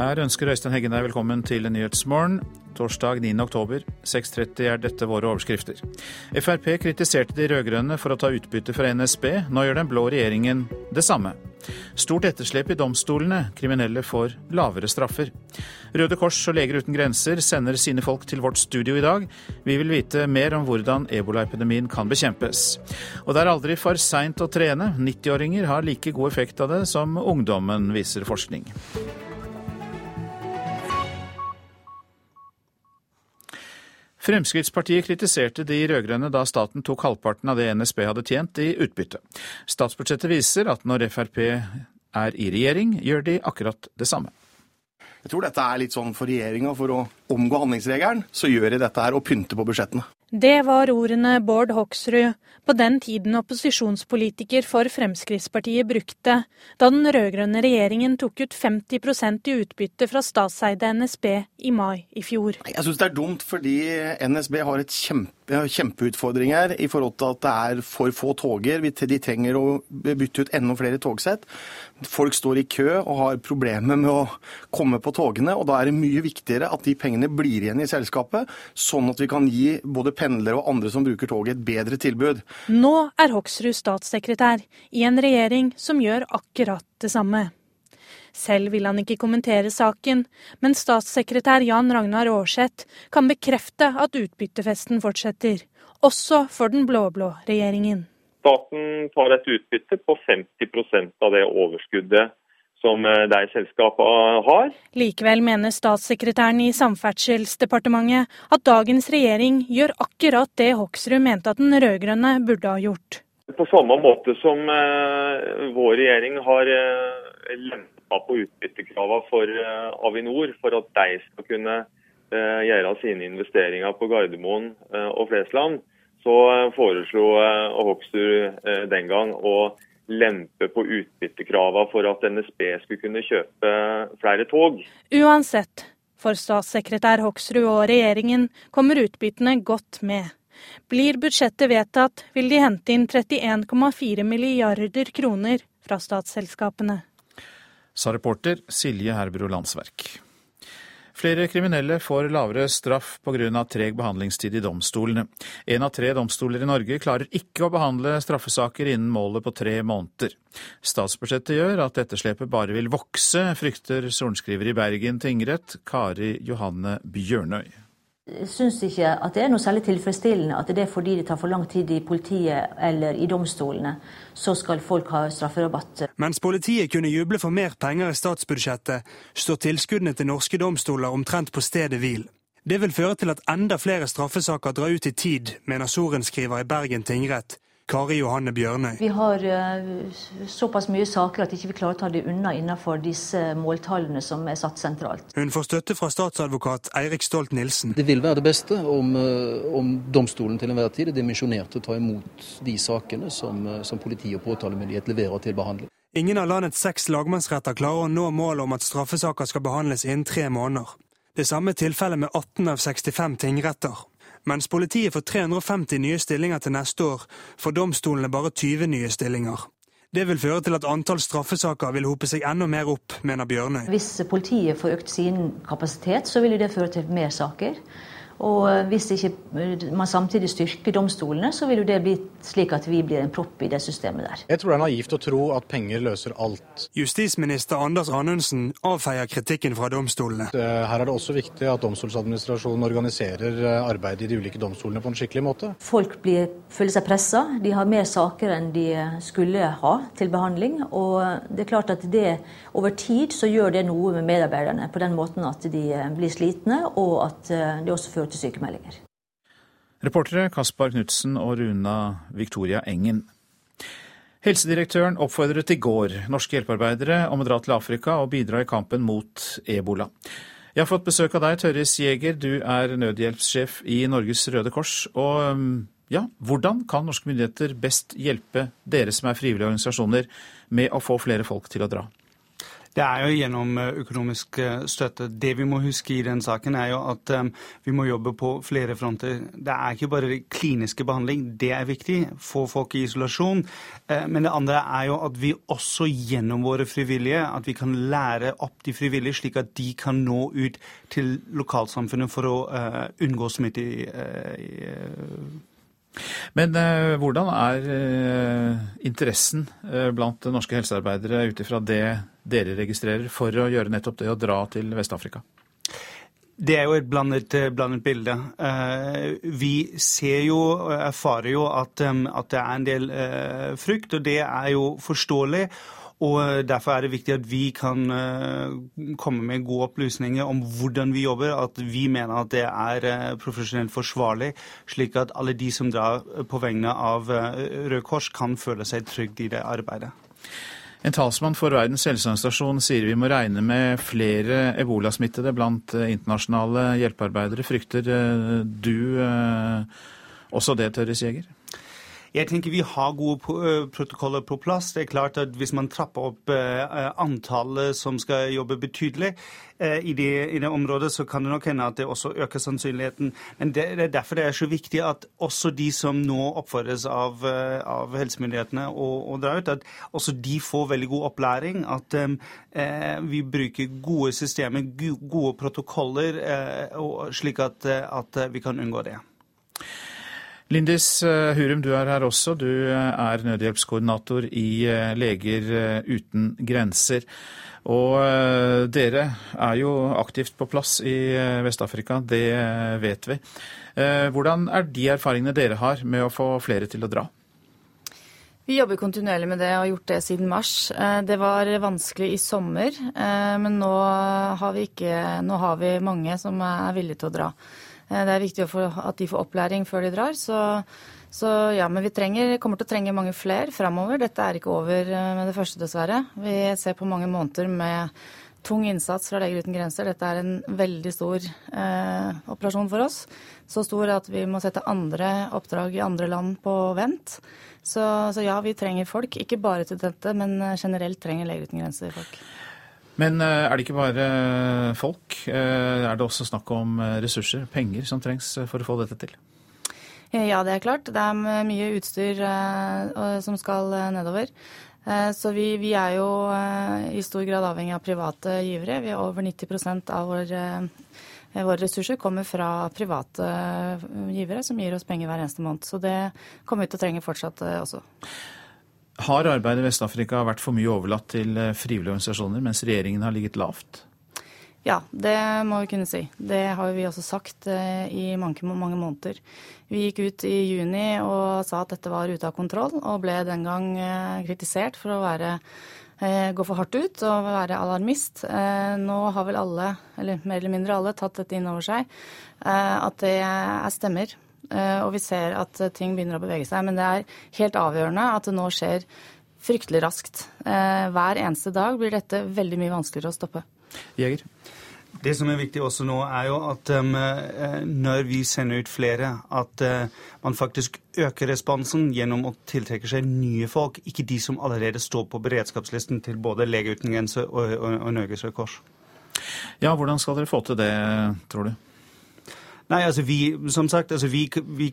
Her ønsker Øystein Heggen deg velkommen til Nyhetsmorgen. Torsdag 9. oktober, 6.30 er dette våre overskrifter. Frp kritiserte de rød-grønne for å ta utbytte fra NSB. Nå gjør den blå regjeringen det samme. Stort etterslep i domstolene. Kriminelle får lavere straffer. Røde Kors og Leger uten grenser sender sine folk til vårt studio i dag. Vi vil vite mer om hvordan ebolaepidemien kan bekjempes. Og det er aldri for seint å trene. 90-åringer har like god effekt av det som ungdommen, viser forskning. Fremskrittspartiet kritiserte de rød-grønne da staten tok halvparten av det NSB hadde tjent i utbytte. Statsbudsjettet viser at når Frp er i regjering, gjør de akkurat det samme. Jeg tror dette er litt sånn for regjeringa, for å omgå handlingsregelen, så gjør de dette her og pynter på budsjettene. Det var ordene Bård Hoksrud, på den tiden opposisjonspolitiker for Fremskrittspartiet, brukte da den rød-grønne regjeringen tok ut 50% i utbytte fra statseide NSB i mai i fjor. Jeg syns det er dumt fordi NSB har et kjempe kjempeutfordringer i forhold til at det er for få toger. De trenger å bytte ut enda flere togsett. Folk står i kø og har problemer med å komme på togene. og Da er det mye viktigere at de pengene blir igjen i selskapet, sånn at vi kan gi både pendlere og andre som bruker toget, et bedre tilbud. Nå er Hoksrud statssekretær i en regjering som gjør akkurat det samme. Selv vil han ikke kommentere saken, men statssekretær Jan Ragnar Aarseth kan bekrefte at utbyttefesten fortsetter, også for den blå-blå regjeringen. Staten tar et utbytte på 50% av det overskuddet som eh, de selskapene har. Likevel mener statssekretæren i Samferdselsdepartementet at dagens regjering gjør akkurat det Hoksrud mente at den rød-grønne burde ha gjort. På samme måte som uh, vår regjering har uh, lempa på utbyttekravene for uh, Avinor for at de skal kunne gjøre sine investeringer på Gardermoen og Flesland, så foreslo Hoksrud den gang å lempe på utbyttekravene for at NSB skulle kunne kjøpe flere tog. Uansett, for statssekretær Hoksrud og regjeringen kommer utbyttene godt med. Blir budsjettet vedtatt, vil de hente inn 31,4 milliarder kroner fra statsselskapene. Sa reporter Silje Herbro Landsverk. Flere kriminelle får lavere straff pga. treg behandlingstid i domstolene. En av tre domstoler i Norge klarer ikke å behandle straffesaker innen målet på tre måneder. Statsbudsjettet gjør at etterslepet bare vil vokse, frykter sorenskriver i Bergen tingrett, Kari Johanne Bjørnøy syns ikke at det er noe særlig tilfredsstillende at det er fordi det tar for lang tid i politiet eller i domstolene, så skal folk ha strafferabatt. Mens politiet kunne juble for mer penger i statsbudsjettet, står tilskuddene til norske domstoler omtrent på stedet hvil. Det vil føre til at enda flere straffesaker drar ut i tid, mener sorenskriver i Bergen tingrett. Kari Johanne Bjørnøy. Vi har uh, såpass mye saker at ikke vi ikke klarer å ta det unna innenfor disse måltallene som er satt sentralt. Hun får støtte fra statsadvokat Eirik Stolt-Nielsen. Det vil være det beste om, uh, om domstolen til enhver tid er dimensjonert til å ta imot de sakene som, uh, som politi og påtalemyndighet leverer til behandling. Ingen av landets seks lagmannsretter klarer å nå målet om at straffesaker skal behandles innen tre måneder. Det samme tilfellet med 18 av 65 tingretter. Mens politiet får 350 nye stillinger til neste år, får domstolene bare 20 nye stillinger. Det vil føre til at antall straffesaker vil hope seg enda mer opp, mener Bjørnøy. Hvis politiet får økt sin kapasitet, så vil det føre til mer saker. Og eh, hvis ikke eh, man samtidig styrker domstolene, så vil jo det bli slik at vi blir en propp i det systemet der. Jeg tror det er naivt å tro at penger løser alt. Justisminister Anders Anundsen avfeier kritikken fra domstolene. Eh, her er det også viktig at domstolsadministrasjonen organiserer arbeidet i de ulike domstolene på en skikkelig måte. Folk blir, føler seg pressa. De har mer saker enn de skulle ha til behandling. Og det er klart at det over tid så gjør det noe med medarbeiderne på den måten at de blir slitne, og at det også fører til sykemeldinger. Reportere Kaspar Knutsen og Runa Victoria Engen. Helsedirektøren oppfordret i går norske hjelpearbeidere om å dra til Afrika og bidra i kampen mot ebola. Jeg har fått besøk av deg, Tørris Jæger. Du er nødhjelpssjef i Norges Røde Kors. Og um, ja, hvordan kan norske myndigheter best hjelpe dere som er frivillige organisasjoner, med å få flere folk til å dra? Det er jo gjennom eh, økonomisk eh, støtte. Det vi må huske i den saken, er jo at um, vi må jobbe på flere fronter. Det er ikke bare kliniske behandling, det er viktig. Få folk i isolasjon. Men det andre er jo at vi også gjennom våre frivillige, at vi kan lære opp de frivillige, slik at de kan nå ut til lokalsamfunnet for å unngå smitte men eh, hvordan er eh, interessen eh, blant norske helsearbeidere ut ifra det dere registrerer, for å gjøre nettopp det å dra til Vest-Afrika? Det er jo et blandet, eh, blandet bilde. Uh, vi ser jo erfarer jo at, um, at, det er en del uh, frykt, og det er jo forståelig. Og eh, Derfor er det viktig at vi kan eh, komme med gode opplysninger om hvordan vi jobber, at vi mener at det er eh, profesjonelt forsvarlig, slik at alle de som drar på vegne av Røde Kors, kan føle seg trygge i det arbeidet. En talsmann for Verdens helseorganisasjon sier vi må regne med flere ebolasmittede blant internasjonale hjelpearbeidere. Frykter du også det, Tørres Jæger? Jeg tenker vi har gode eh, protokoller på plass. Det er klart at Hvis man trapper opp eh, antallet som skal jobbe betydelig eh, i det, i det, området, så kan det nok hende at det også øker sannsynligheten. Men det, er derfor det er så viktig at også de som nå oppfordres av, av helsemyndighetene å, å, dra ut, at også de får veldig god opplæring. At eh, vi bruker gode systemer, gode protokoller, eh, slik at, at vi kan unngå det. Lindis eh, Hurum, du er her også. Du eh, er nødhjelpskoordinator i eh, Leger uten grenser. Og dere er jo aktivt på plass i Vest-Afrika, det vet vi. Hvordan er de erfaringene dere har med å få flere til å dra? Vi jobber kontinuerlig med det og har gjort det siden mars. Det var vanskelig i sommer, men nå har vi, ikke, nå har vi mange som er villige til å dra. Eh, det er viktig at de får opplæring før de drar. Så, så ja, men vi trenger, kommer til å trenge mange flere framover. Dette er ikke over eh, med det første, dessverre. Vi ser på mange måneder med tung innsats fra Leger uten grenser. Dette er en veldig stor eh, operasjon for oss. Så stor at vi må sette andre oppdrag i andre land på vent. Så, så ja, vi trenger folk. Ikke bare til dette, men eh, generelt trenger Leger uten grenser folk. Men eh, er det ikke bare folk? Eh, er det også snakk om eh, ressurser, penger, som trengs for å få dette til? Ja, det er klart. Det er mye utstyr som skal nedover. Så vi, vi, er jo i stor grad avhengig av private givere. Vi er over 90 av våre, våre ressurser kommer fra private givere som gir oss penger hver eneste måned. Så det kommer vi til å trenge fortsatt også. Har arbeidet i Vest-Afrika vært for mye overlatt til eh, frivillige organisasjoner, mens regjeringen har ligget lavt? Ja, det må vi kunne si. Det har vi også sagt eh, i mange, mange måneder. Vi gikk ut i juni og sa at dette var ute av kontroll, og ble den gang eh, kritisert for å være, gå for hardt ut og være alarmist. Nå har vel alle, eller mer eller mindre alle, tatt dette inn over seg. At det er stemmer. Eh, og vi ser at ting begynner å bevege seg. Men det er helt avgjørende at det nå skjer fryktelig raskt. Eh, hver eneste dag blir dette veldig mye vanskeligere å stoppe. Jeger? Det som er viktig også nå, er jo at um, når vi sender ut flere, at uh, man faktisk øker responsen gjennom å tiltrekke seg nye folk, ikke de som allerede står på beredskapslisten til både Lege uten grenser og, og, og Norges Røde Kors. Ja, hvordan skal dere få til det, tror du? Nei, altså vi, som sagt, altså vi, vi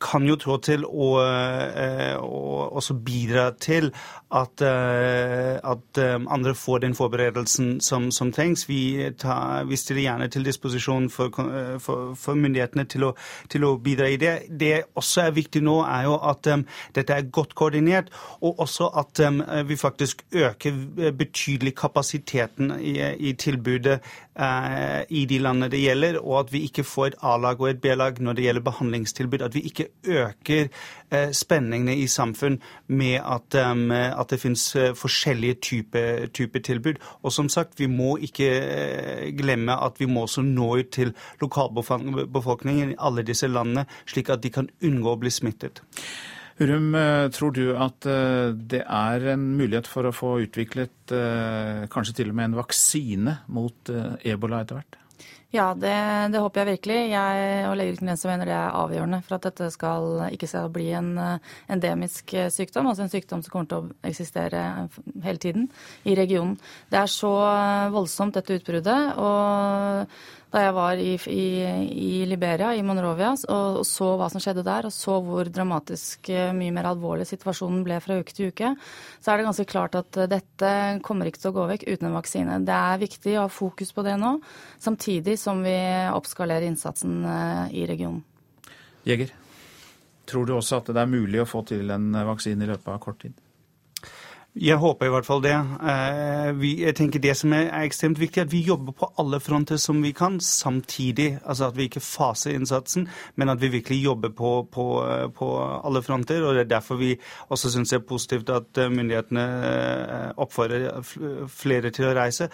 kan jo trå til å, eh, å også bidra til at, eh, at, eh, andre får den forberedelsen som, som trengs. Vi, tar, vi, stiller gjerne til disposisjon for, for, for myndighetene til å, til å, bidra i det. Det også er viktig nå, er jo at um, dette er godt koordinert, og også at um, vi faktisk øker betydelig kapasiteten i, i tilbudet uh, i de landene det gjelder, og at vi ikke får et A-lag og et B-lag når det gjelder behandlingstilbud. At vi ikke øker eh, spenningene i samfunn med at, um, at det finnes eh, forskjellige typer type tilbud. Og som sagt, vi må ikke eh, glemme at vi må også nå ut til lokalbefolkningen i alle disse landene, slik at de kan unngå å bli smittet. Hurum, tror du at det er en mulighet for å få utviklet kanskje til og med en vaksine mot ebola etter hvert? Ja, det, det, håper jeg virkelig. Jeg og Leger uten mener det er avgjørende for at dette skal, ikke skal bli en endemisk sykdom, altså en sykdom som kommer til å eksistere hele tiden i regionen. Det er så voldsomt, dette utbruddet. og da jeg var i, i, i Liberia, i Monrovia, og, og, så hva som skjedde der, og så hvor dramatisk eh, mye mer alvorlig situasjonen ble fra uke til uke, så er det ganske klart at eh, dette kommer ikke til å gå vekk uten en vaksine. Det er viktig å ha fokus på det nå, samtidig som vi oppskalerer innsatsen eh, i regionen. Jeger, tror du også at det er mulig å få til en vaksine i løpet av kort tid? Jeg håper i hvert fall det. Eh, jeg tenker Det som er ekstremt viktig, er at vi jobber på alle fronter som vi kan samtidig. Altså At vi ikke faser innsatsen, men at vi virkelig jobber på, på, på alle fronter. og Det er derfor vi også syns det er positivt at eh, myndighetene eh, oppfordrer flere til å reise.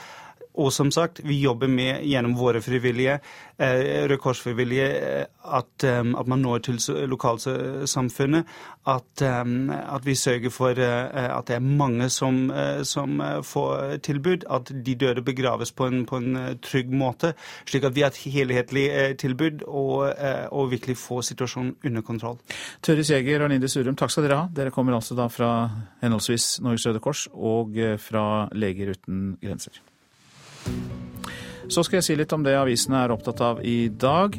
Og som sagt, vi jobber med gjennom våre frivillige, eh, Røde Kors-frivillige, eh, at, um, at, man når til lokalsamfunnet. At, um, at vi sørger for at det er mange som, som får tilbud. At de døde begraves på en, på en trygg måte. Slik at vi har et helhetlig tilbud og, og, virkelig får situasjonen under kontroll. Tørres Jæger og Linde Surum, takk skal dere ha. Dere kommer altså da fra henholdsvis Norges Røde Kors og fra Leger uten grenser. Så skal jeg si litt om det avisene er opptatt av i dag.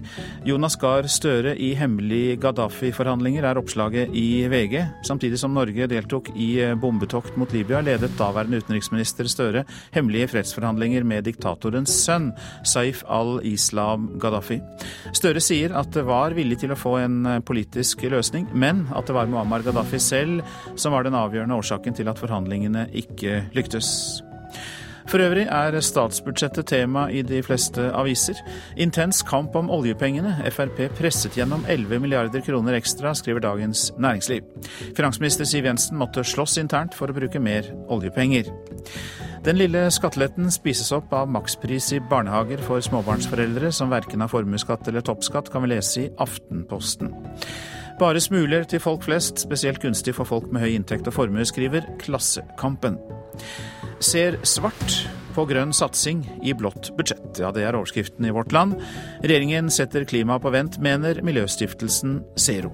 Jonas Gahr Støre i hemmelige Gaddafi-forhandlinger er oppslaget i VG. Samtidig som Norge deltok i bombetokt mot Libya, ledet daværende utenriksminister Støre hemmelige fredsforhandlinger med diktatorens sønn, Saif al-Islam Gaddafi. Støre sier at det var villig til å få en politisk løsning, men at det var Muammar Gaddafi selv som var den avgjørende årsaken til at forhandlingene ikke lyktes. For øvrig er statsbudsjettet tema i de fleste aviser. Intens kamp om oljepengene. Frp presset gjennom 11 milliarder kroner ekstra, skriver Dagens Næringsliv. Finansminister Siv Jensen måtte slåss internt for å bruke mer oljepenger. Den lille skatteletten spises opp av makspris i barnehager for småbarnsforeldre som verken har formuesskatt eller toppskatt, kan vi lese i Aftenposten. Bare smuler til folk flest, spesielt gunstig for folk med høy inntekt og formue, skriver Klassekampen ser svart på grønn satsing i blått budsjett. Ja, det er overskriften i Vårt Land. Regjeringen setter klimaet på vent, mener Miljøstiftelsen Zero.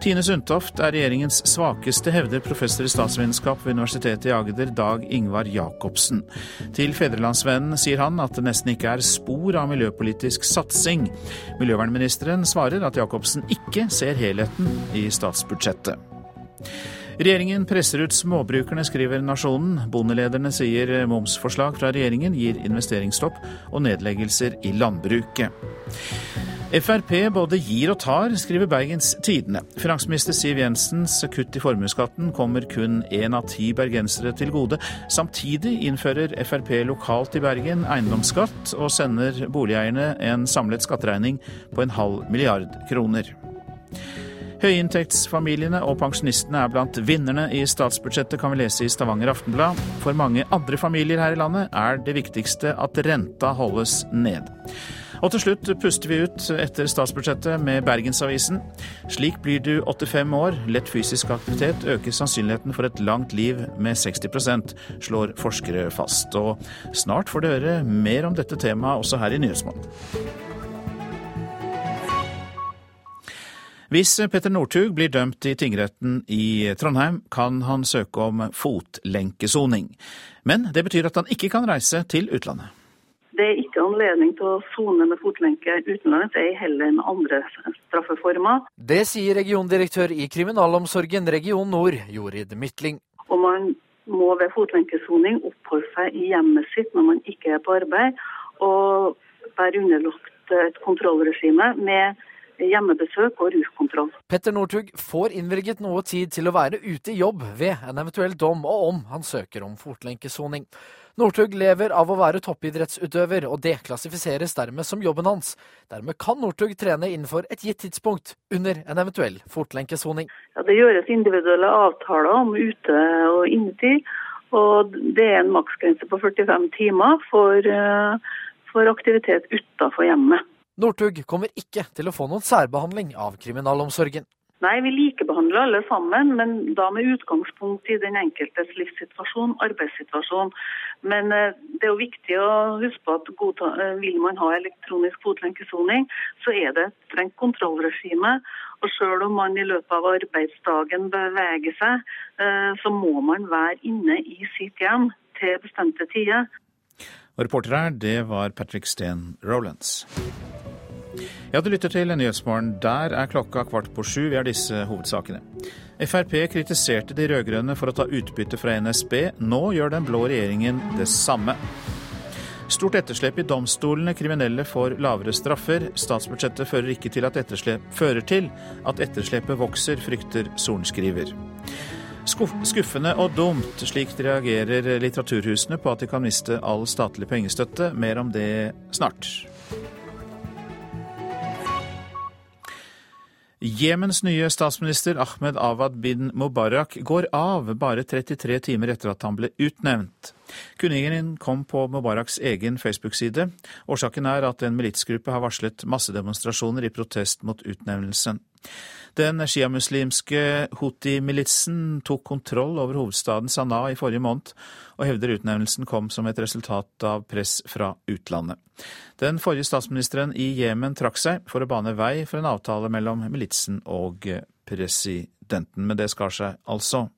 Tine Sundtoft er regjeringens svakeste, hevder professor i statsvitenskap ved Universitetet i Agder, Dag Ingvar Jacobsen. Til Fedrelandsvennen sier han at det nesten ikke er spor av miljøpolitisk satsing. Miljøvernministeren svarer at Jacobsen ikke ser helheten i statsbudsjettet. Regjeringen presser ut småbrukerne, skriver Nasjonen. Bondelederne sier momsforslag fra regjeringen gir investeringsstopp og nedleggelser i landbruket. Frp både gir og tar, skriver Bergens Tidende. Finansminister Siv Jensens kutt i formuesskatten kommer kun én av ti bergensere til gode. Samtidig innfører Frp lokalt i Bergen eiendomsskatt og sender boligeierne en samlet skatteregning på en halv milliard kroner. Høyinntektsfamiliene og pensjonistene er blant vinnerne i statsbudsjettet, kan vi lese i Stavanger Aftenblad. For mange andre familier her i landet er det viktigste at renta holdes ned. Og til slutt puster vi ut etter statsbudsjettet med Bergensavisen. Slik blir du 85 år. Lett fysisk aktivitet øker sannsynligheten for et langt liv med 60% slår forskere fast. Og snart får du høre mer om dette temaet også her i Nyhetsmålen. Hvis Petter Northug blir dømt i tingretten i Trondheim, kan han søke om fotlenkesoning. Men det betyr at han ikke kan reise til utlandet. Det er ikke anledning til å sone med fotlenke utenlands, ei heller med andre straffeformer. Det sier regiondirektør i Kriminalomsorgen region nord, Jorid Mytling. Og man må ved fotlenkesoning oppholde seg i hjemmet sitt når man ikke er på arbeid, og være underlagt et kontrollregime med hjemmebesøk og ruskontroll. Petter Northug får innvilget noe tid til å være ute i jobb ved en eventuell dom, og om han søker om fotlenkesoning. Northug lever av å være toppidrettsutøver, og det klassifiseres dermed som jobben hans. Dermed kan Northug trene innenfor et gitt tidspunkt under en eventuell fotlenkesoning. Ja, det gjøres individuelle avtaler om ute- og innetid, og det er en maksgrense på 45 timer for, eh, for aktivitet utenfor hjemmet. Northug kommer ikke til å få noen særbehandling av kriminalomsorgen. Nei, vi likebehandler alle sammen, men da med utgangspunkt i den enkeltes livssituasjon, arbeidssituasjon. Men eh, det er jo viktig å huske på at godta, eh, vil man ha elektronisk fotlenkesoning, så er det et strengt kontrollregime. Og selv om man i løpet av arbeidsdagen beveger seg, eh, så må man være inne i sitt hjem til bestemte tider. Reporter her, det var Patrick Steen Rolands. Ja, du lytter til Nyhetsmorgen. Der er klokka kvart på sju. Vi har disse hovedsakene. Frp kritiserte de rød-grønne for å ta utbytte fra NSB. Nå gjør den blå regjeringen det samme. Stort etterslep i domstolene, kriminelle får lavere straffer. Statsbudsjettet fører ikke til at etterslep, fører til at etterslepet vokser, frykter sorenskriver. Skuffende og dumt, Slik reagerer litteraturhusene på at de kan miste all statlig pengestøtte. Mer om det snart. Jemens nye statsminister Ahmed Awad bin Mubarak går av bare 33 timer etter at han ble utnevnt. Kunningen kom på Mubaraks egen Facebook-side. Årsaken er at en militsgruppe har varslet massedemonstrasjoner i protest mot utnevnelsen. Den sjiamuslimske Houthi-militsen tok kontroll over hovedstaden Sanaa i forrige måned, og hevder utnevnelsen kom som et resultat av press fra utlandet. Den forrige statsministeren i Jemen trakk seg for å bane vei for en avtale mellom militsen og presidenten, men det skar seg altså.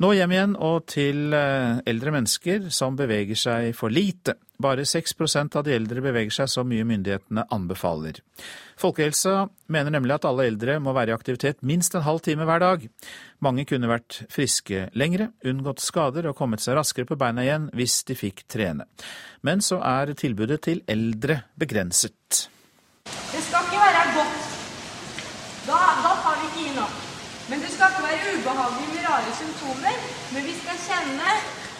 Nå hjem igjen og til eh, eldre mennesker som beveger seg for lite. Bare 6% av de eldre beveger seg så mye myndighetene anbefaler. Folkehelsa mener nemlig at alle eldre må være i aktivitet minst en halv time hver dag. Mange kunne vært friske lengre, unngått skader og kommet seg raskere på beina igjen hvis de fikk trene. Men så er tilbudet til eldre begrenset. Det skal ikke være godt. Da, da tar vi ikke inn nok. Men det skal ikke være ubehagelig med rare symptomer. Men vi skal kjenne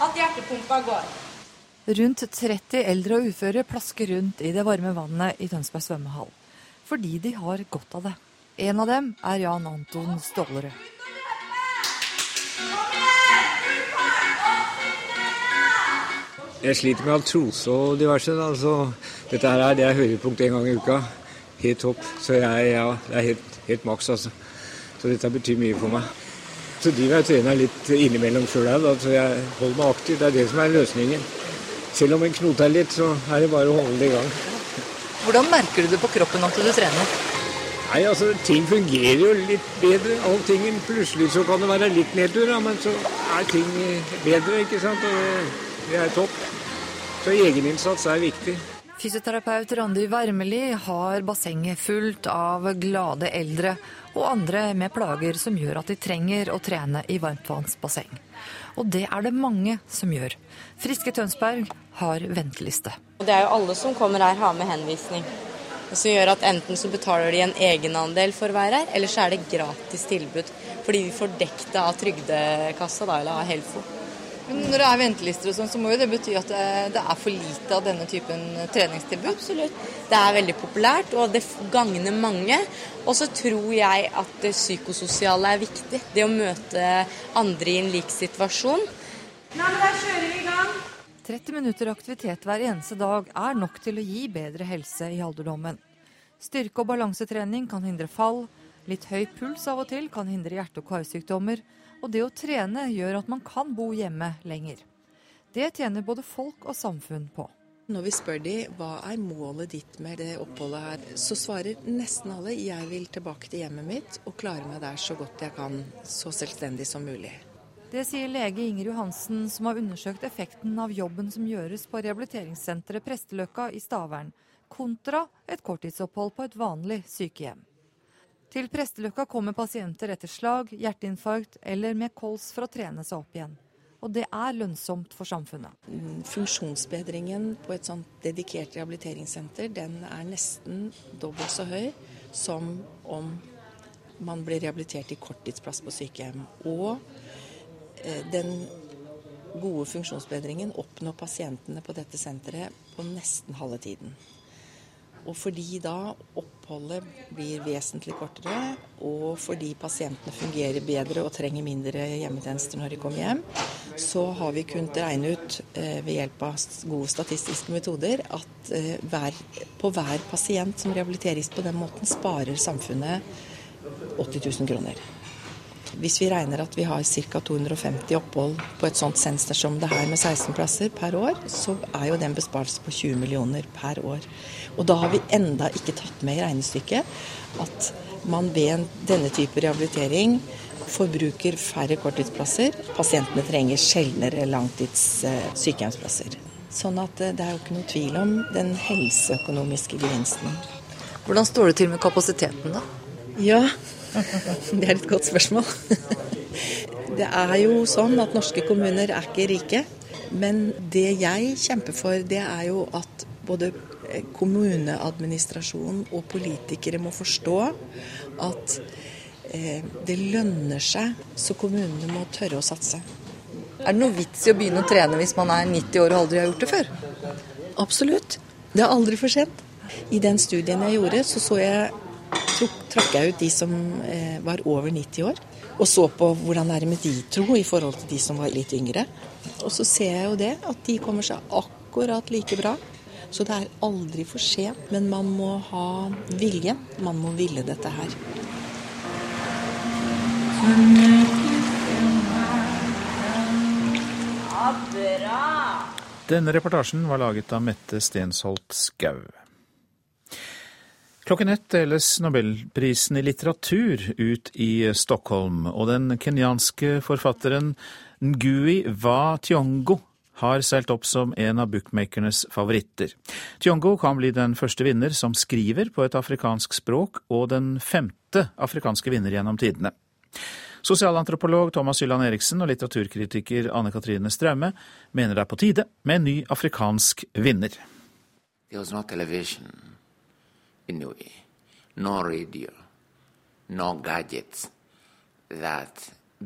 at hjertepumpa går. Rundt 30 eldre og uføre plasker rundt i det varme vannet i Tønsberg svømmehall. Fordi de har godt av det. En av dem er Jan Anton Stålerød. Jeg sliter med artrose og diverse. Da. Så dette her er det jeg hører punkt en gang i uka. Helt topp. Så jeg, ja, det er helt, helt maks, altså. Så dette betyr mye for meg. Så driver jeg og trener litt innimellom sjøl òg, så jeg holder meg aktiv. Det er det som er løsningen. Selv om en knoter litt, så er det bare å holde det i gang. Hvordan merker du det på kroppen at du trener? Nei, altså, Ting fungerer jo litt bedre. Alltingen. Plutselig så kan det være litt nedtur, men så er ting bedre. ikke sant? Og det er topp. Så egeninnsats er viktig. Fysioterapeut Randi Wermeli har bassenget fullt av glade eldre og andre med plager som gjør at de trenger å trene i varmtvannsbasseng. Og det er det mange som gjør. Friske Tønsberg har venteliste. Det er jo alle som kommer her har med henvisning. Som gjør at enten så betaler de en egenandel for å være her, eller så er det gratis tilbud. Fordi vi får dekket av Trygdekassa da, eller av Helfo. Men når det er ventelister og sånn, så må jo det bety at det er for lite av denne typen treningstilbud? Absolutt. Det er veldig populært, og det gagner mange. Og så tror jeg at det psykososiale er viktig. Det å møte andre i en lik situasjon. Nei, men da kjører vi i gang. 30 minutter aktivitet hver eneste dag er nok til å gi bedre helse i alderdommen. Styrke- og balansetrening kan hindre fall. Litt høy puls av og til kan hindre hjerte- og karsykdommer. Og det å trene gjør at man kan bo hjemme lenger. Det tjener både folk og samfunn på. Når vi spør de hva er målet ditt med det oppholdet her, så svarer nesten alle jeg vil tilbake til hjemmet mitt og klare meg der så godt jeg kan, så selvstendig som mulig. Det sier lege Inger Johansen, som har undersøkt effekten av jobben som gjøres på rehabiliteringssenteret Presteløkka i Stavern, kontra et korttidsopphold på et vanlig sykehjem. Til Presteløkka kommer pasienter etter slag, hjerteinfarkt eller med kols for å trene seg opp igjen. Og det er lønnsomt for samfunnet. Funksjonsbedringen på et sånt dedikert rehabiliteringssenter den er nesten dobbelt så høy som om man blir rehabilitert i korttidsplass på sykehjem. Og eh, den gode funksjonsbedringen oppnår pasientene på dette senteret på nesten halve tiden. Og fordi da oppholdet blir vesentlig kortere, og fordi pasientene fungerer bedre og trenger mindre hjemmetjenester når de kommer hjem, så har vi kunnet regne ut eh, ved hjelp av gode statistiske metoder at eh, hver, på hver pasient som rehabiliteres på den måten, sparer samfunnet 80 000 kroner. Hvis vi regner at vi har ca. 250 opphold på et sånt senter som det her med 16 plasser per år, så er jo det en besparelse på 20 millioner per år. Og da har vi enda ikke tatt med i regnestykket at man ved denne type rehabilitering forbruker færre korttidsplasser. Pasientene trenger sjeldnere langtids eh, sykehjemsplasser. Sånn at eh, det er jo ikke noe tvil om den helseøkonomiske gevinsten. Hvordan står det til med kapasiteten, da? Ja, det er et godt spørsmål. Det er jo sånn at norske kommuner er ikke rike. Men det jeg kjemper for, det er jo at både kommuneadministrasjon og politikere må forstå at eh, det lønner seg, så kommunene må tørre å satse. Er det noe vits i å begynne å trene hvis man er 90 år og aldri har gjort det før? Absolutt. Det er aldri for sent. I den studien jeg gjorde, så, så jeg, trakk jeg ut de som eh, var over 90 år. Og så på hvordan det er med de tro i forhold til de som var litt yngre. Og så ser jeg jo det, at de kommer seg akkurat like bra. Så det er aldri for sent. Men man må ha vilje. Man må ville dette her. Denne reportasjen var laget av Mette Stensholt Skau. Klokken ett deles nobelprisen i litteratur ut i Stockholm, og den kenyanske forfatteren Ngui Wa Tiongo har seilt opp som en av bookmakernes favoritter. Tiongo kan bli den første vinner som skriver på et afrikansk språk, og den femte afrikanske vinner gjennom tidene. Sosialantropolog Thomas Hylland Eriksen og litteraturkritiker Anne Katrine Straume mener det er på tide med en ny afrikansk vinner. There was no television in a way, no radio, no gadgets that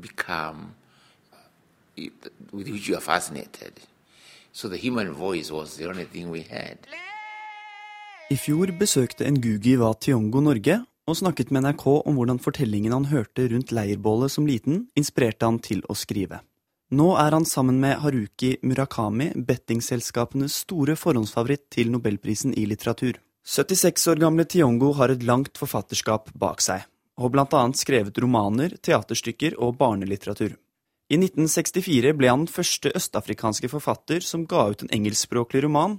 become with which you are fascinated. So the human voice was the only thing we had. I fjor besøkte Ngugi wa Tiongo Norge og snakket med NRK om hvordan fortellingen han hørte rundt leirbålet som liten, inspirerte han til å skrive. Nå er han sammen med Haruki Murakami bettingselskapenes store forhåndsfavoritt til nobelprisen i litteratur. 76 år gamle Tiongo har et langt forfatterskap bak seg, og blant annet skrevet romaner, teaterstykker og barnelitteratur. I 1964 ble han den første østafrikanske forfatter som ga ut en engelskspråklig roman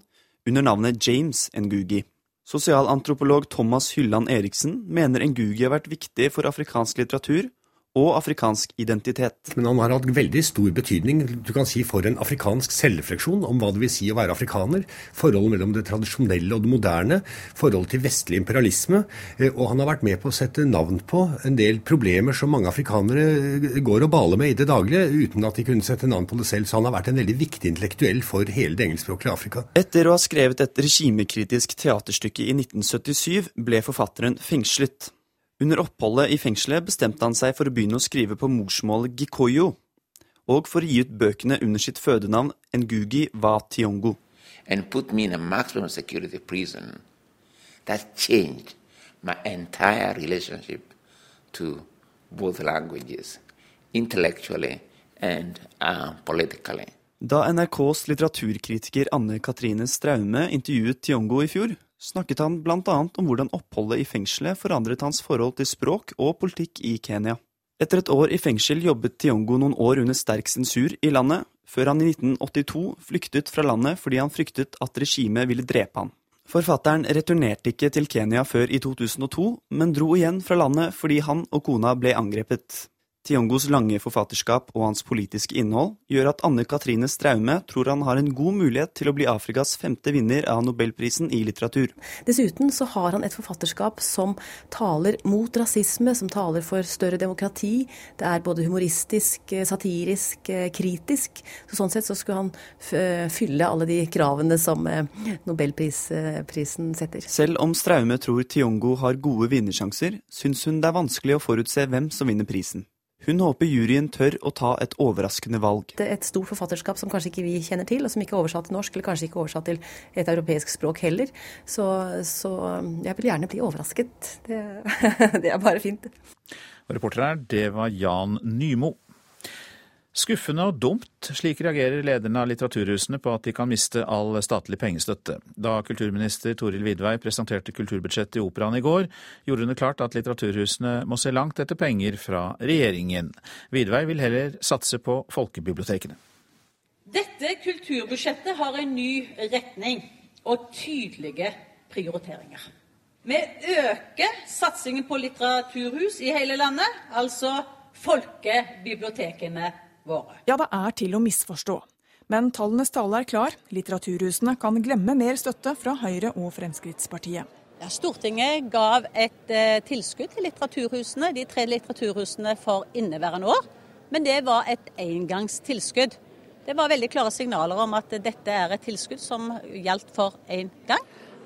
under navnet James Ngugi. Sosialantropolog Thomas Hylland Eriksen mener Ngugi har vært viktig for afrikansk litteratur og afrikansk identitet. Men han har hatt veldig stor betydning du kan si, for en afrikansk selvrefleksjon om hva det vil si å være afrikaner. Forholdet mellom det tradisjonelle og det moderne. Forholdet til vestlig imperialisme. Eh, og han har vært med på å sette navn på en del problemer som mange afrikanere eh, går og baler med i det daglige, uten at de kunne sette navn på det selv. Så han har vært en veldig viktig intellektuell for hele det engelskspråklige Afrika. Etter å ha skrevet et regimekritisk teaterstykke i 1977 ble forfatteren fengslet. Under oppholdet i fengselet bestemte han seg for å begynne å skrive på morsmålet gikoyo, og for å gi ut bøkene under sitt fødenavn Ngugi wa Tiongo. And put me in a maximum security prison. That changed my entire relationship to both languages, intellectually and uh, politically. Da NRKs litteraturkritiker Anne Katrine Straume intervjuet Tiongo i fjor, snakket han blant annet om hvordan oppholdet i fengselet forandret hans forhold til språk og politikk i Kenya. Etter et år i fengsel jobbet Tiongo noen år under sterk sensur i landet, før han i 1982 flyktet fra landet fordi han fryktet at regimet ville drepe han. Forfatteren returnerte ikke til Kenya før i 2002, men dro igjen fra landet fordi han og kona ble angrepet. Tiongos lange forfatterskap og hans politiske innhold gjør at Anne Katrine Straume tror han har en god mulighet til å bli Afrikas femte vinner av nobelprisen i litteratur. Dessuten så har han et forfatterskap som taler mot rasisme, som taler for større demokrati. Det er både humoristisk, satirisk, kritisk. Så sånn sett så skulle han fylle alle de kravene som eh, nobelprisen setter. Selv om Straume tror Tiongo har gode vinnersjanser, syns hun det er vanskelig å forutse hvem som vinner prisen. Hun håper juryen tør å ta et overraskende valg. Det er et stort forfatterskap som kanskje ikke vi kjenner til, og som ikke er oversatt til norsk, eller kanskje ikke oversatt til et europeisk språk heller. Så, så jeg vil gjerne bli overrasket. Det, det er bare fint. Reporter her, det var Jan Nymo. Skuffende og dumt, slik reagerer lederne av litteraturhusene på at de kan miste all statlig pengestøtte. Da kulturminister Toril Vidvei presenterte kulturbudsjettet i Operaen i går, gjorde hun det klart at litteraturhusene må se langt etter penger fra regjeringen. Vidvei vil heller satse på folkebibliotekene. Dette kulturbudsjettet har en ny retning og tydelige prioriteringer. Vi øker satsingen på litteraturhus i hele landet, altså folkebibliotekene våre. Ja, det er til å misforstå. Men tallenes tale er klar. Litteraturhusene kan glemme mer støtte fra Høyre og Fremskrittspartiet. Ja, Stortinget gav et eh, tilskudd til litteraturhusene, de tre litteraturhusene for inneværende år. Men det var et engangstilskudd. Det var veldig klare signaler om at dette er et tilskudd som gjaldt for én gang.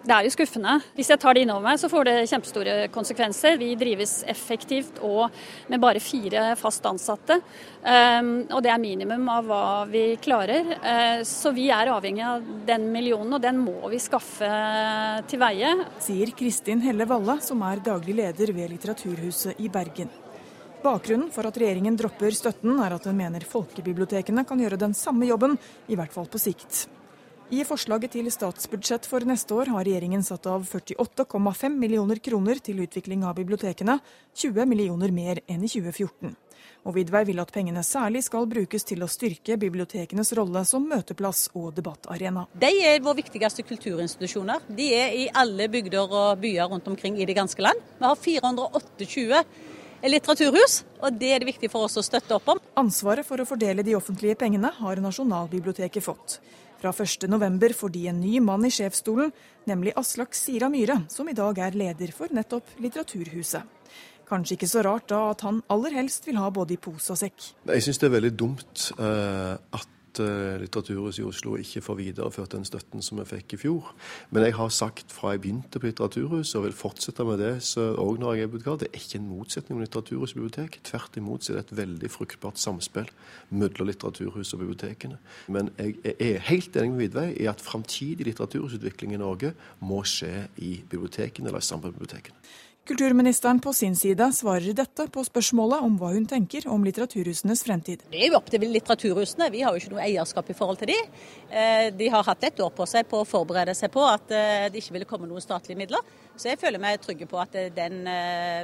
Det er jo skuffende. Hvis jeg tar det innover meg, så får det kjempestore konsekvenser. Vi drives effektivt og med bare fire fast ansatte. Um, og det er minimum av hva vi klarer. Uh, så vi er avhengig av den millionen, og den må vi skaffe til veie. Sier Kristin Helle Valle, som er daglig leder ved Litteraturhuset i Bergen. Bakgrunnen for at regjeringen dropper støtten, er at den mener folkebibliotekene kan gjøre den samme jobben, i hvert fall på sikt. I forslaget til statsbudsjett for neste år har regjeringen satt av 48,5 millioner kroner til utvikling av bibliotekene, 20 millioner mer enn i 2014. Og Vidvei vil at pengene særlig skal brukes til å styrke bibliotekenes rolle som møteplass og debattarena. De er våre viktigste kulturinstitusjoner. De er i alle bygder og byer rundt omkring i det ganske land. Vi har 428 litteraturhus, og det er det viktig for oss å støtte opp om. Ansvaret for å fordele de offentlige pengene har Nasjonalbiblioteket fått. Fra 1.11 får de en ny mann i sjefsstolen, nemlig Aslak Sira Myhre, som i dag er leder for nettopp Litteraturhuset. Kanskje ikke så rart da at han aller helst vil ha både i pose og sekk. Jeg syns det er veldig dumt uh, at at eh, Litteraturhuset i Oslo ikke får videreført den støtten som vi fikk i fjor. Men jeg har sagt fra jeg begynte på Litteraturhuset, og vil fortsette med det òg når jeg er bibliotekar, det er ikke en motsetning med Litteraturhus og bibliotek. Tvert imot er det et veldig fruktbart samspill mellom Litteraturhuset og bibliotekene. Men jeg er helt enig med Vidvei i at framtidig litteraturhusutvikling i Norge må skje i bibliotekene eller i samfunnsbibliotekene. Kulturministeren på sin side svarer dette på spørsmålet om hva hun tenker om litteraturhusenes fremtid. Det er jo opp til litteraturhusene, vi har jo ikke noe eierskap i forhold til de. Eh, de har hatt et år på seg på å forberede seg på at eh, det ikke ville komme noen statlige midler. Så jeg føler meg trygge på at eh, den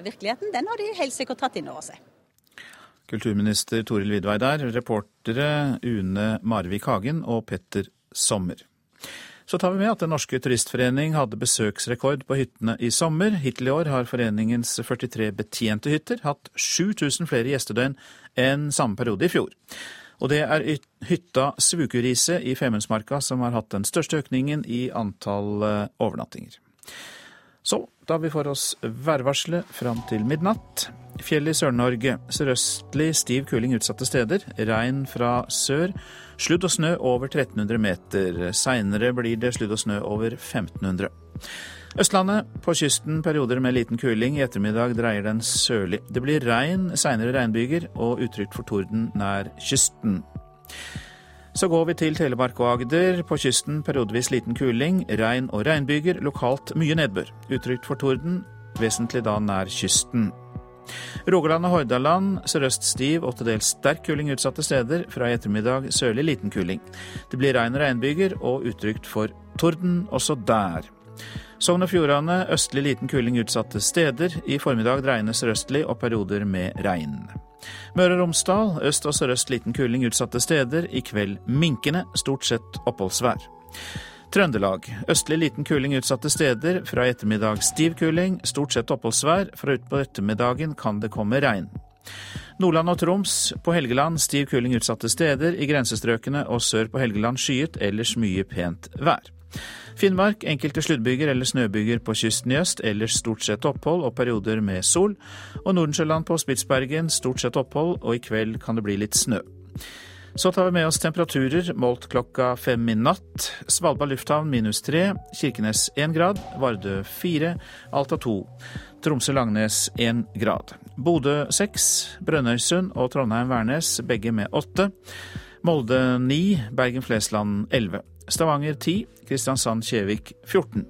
virkeligheten, den har de helt sikkert tatt inn over seg. Kulturminister Toril Vidvei der, reportere Une Marvik Hagen og Petter Sommer. Så tar vi med at Den norske turistforening hadde besøksrekord på hyttene i sommer. Hittil i år har foreningens 43 betjente hytter hatt 7000 flere gjestedøgn enn samme periode i fjor. Og det er hytta Svukuriset i Femundsmarka som har hatt den største økningen i antall eh, overnattinger. Så da vi får oss værvarselet fram til midnatt. Fjell i Sør-Norge. Sørøstlig stiv kuling utsatte steder. Regn fra sør. Sludd og snø over 1300 meter. Seinere blir det sludd og snø over 1500. Østlandet. På kysten perioder med liten kuling. I ettermiddag dreier den sørlig. Det blir regn, seinere regnbyger og utrygt for torden nær kysten. Så går vi til Telemark og Agder. På kysten periodevis liten kuling, regn og regnbyger. Lokalt mye nedbør. Utrygt for torden, vesentlig da nær kysten. Rogaland og Hordaland sørøst stiv og til dels sterk kuling utsatte steder. Fra i ettermiddag sørlig liten kuling. Det blir regn og regnbyger og utrygt for torden også der. Sogn og Fjordane østlig liten kuling utsatte steder. I formiddag dreiende sørøstlig og perioder med regn. Møre og Romsdal øst og sørøst liten kuling utsatte steder. I kveld minkende, stort sett oppholdsvær. Trøndelag. Østlig liten kuling utsatte steder. Fra i ettermiddag stiv kuling, stort sett oppholdsvær. Fra utpå ettermiddagen kan det komme regn. Nordland og Troms. På Helgeland stiv kuling utsatte steder. I grensestrøkene og sør på Helgeland skyet, ellers mye pent vær. Finnmark enkelte sluddbyger eller snøbyger på kysten i øst, ellers stort sett opphold og perioder med sol. Og Nordensjøland på Spitsbergen stort sett opphold, og i kveld kan det bli litt snø. Så tar vi med oss temperaturer målt klokka fem i natt. Svalbard lufthavn minus tre, Kirkenes én grad, Vardø fire, Alta to, Tromsø-Langnes én grad. Bodø seks, Brønnøysund og Trondheim-Værnes begge med åtte. Molde ni, Bergen-Flesland elleve. Stavanger 10, Kristiansand-Kjevik 14.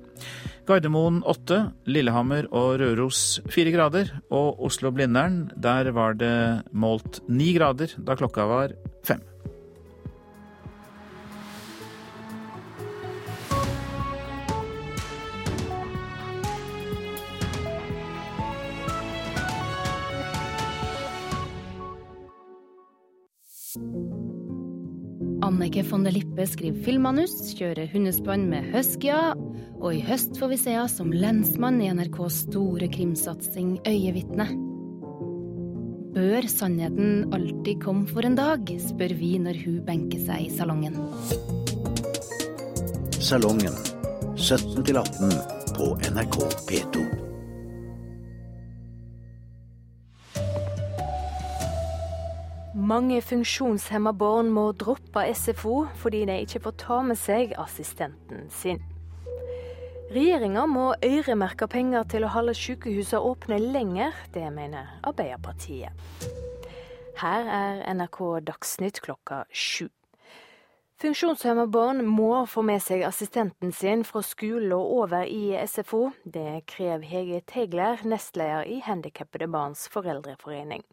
Gardermoen 8, Lillehammer og Røros 4 grader. Og Oslo-Blindern, der var det målt 9 grader da klokka var fem. Annike von der Lippe skriver filmmanus, kjører hundespann med huskyer, og i høst får vi se henne som lensmann i NRKs store krimsatsing Øyevitne. Bør sannheten alltid komme for en dag, spør vi når hun benker seg i salongen. Salongen 17 18 på NRK P2. Mange funksjonshemma barn må droppe SFO fordi de ikke får ta med seg assistenten sin. Regjeringa må øremerke penger til å holde sykehusene åpne lenger, det mener Arbeiderpartiet. Her er NRK Dagsnytt klokka sju. Funksjonshemma barn må få med seg assistenten sin fra skole og over i SFO. Det krever Hege Tegler, nestleder i Handikappede barns foreldreforening.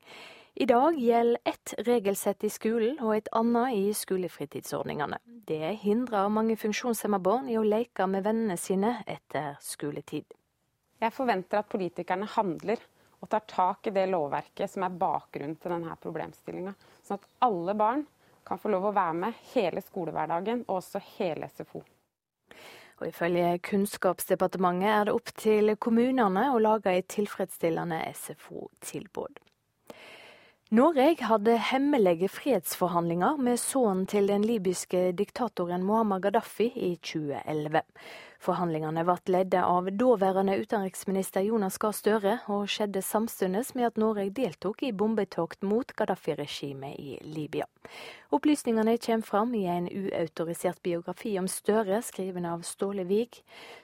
I dag gjelder ett regelsett i skolen og et annet i skolefritidsordningene. Det hindrer mange funksjonshemma barn i å leke med vennene sine etter skoletid. Jeg forventer at politikerne handler og tar tak i det lovverket som er bakgrunnen til denne problemstillinga, sånn at alle barn kan få lov å være med hele skolehverdagen og også hele SFO. Og Ifølge Kunnskapsdepartementet er det opp til kommunene å lage et tilfredsstillende SFO-tilbud. Norge hadde hemmelige fredsforhandlinger med sønnen til den libyske diktatoren Muammar Gaddafi i 2011. Forhandlingene ble ledet av daværende utenriksminister Jonas Gahr Støre, og skjedde samtidig med at Norge deltok i bombetokt mot Gaddafi-regimet i Libya. Opplysningene kommer fram i en uautorisert biografi om Støre, skrevet av Ståle Vig.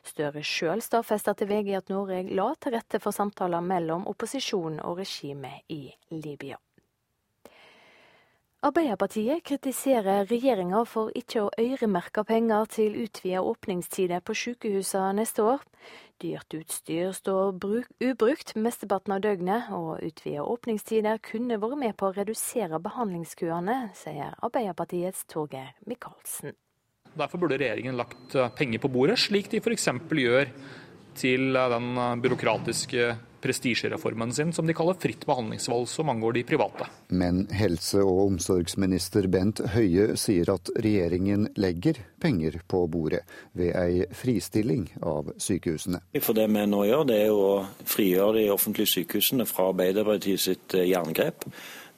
Støre sjøl stadfesta til VG at Norge la til rette for samtaler mellom opposisjonen og regimet i Libya. Arbeiderpartiet kritiserer regjeringa for ikke å øremerke penger til utvida åpningstider på sykehusene neste år. Dyrt utstyr står ubrukt mesteparten av døgnet, og utvida åpningstider kunne vært med på å redusere behandlingskøene, sier Arbeiderpartiets Torgeir Micaelsen. Derfor burde regjeringen lagt penger på bordet, slik de f.eks. gjør til den byråkratiske prestisjereformen sin, som de kaller fritt behandlingsvalg, som angår de private. Men helse- og omsorgsminister Bent Høie sier at regjeringen legger penger på bordet ved ei fristilling av sykehusene. For Det vi nå gjør, det er å frigjøre de offentlige sykehusene fra Arbeiderpartiet sitt eh, jerngrep.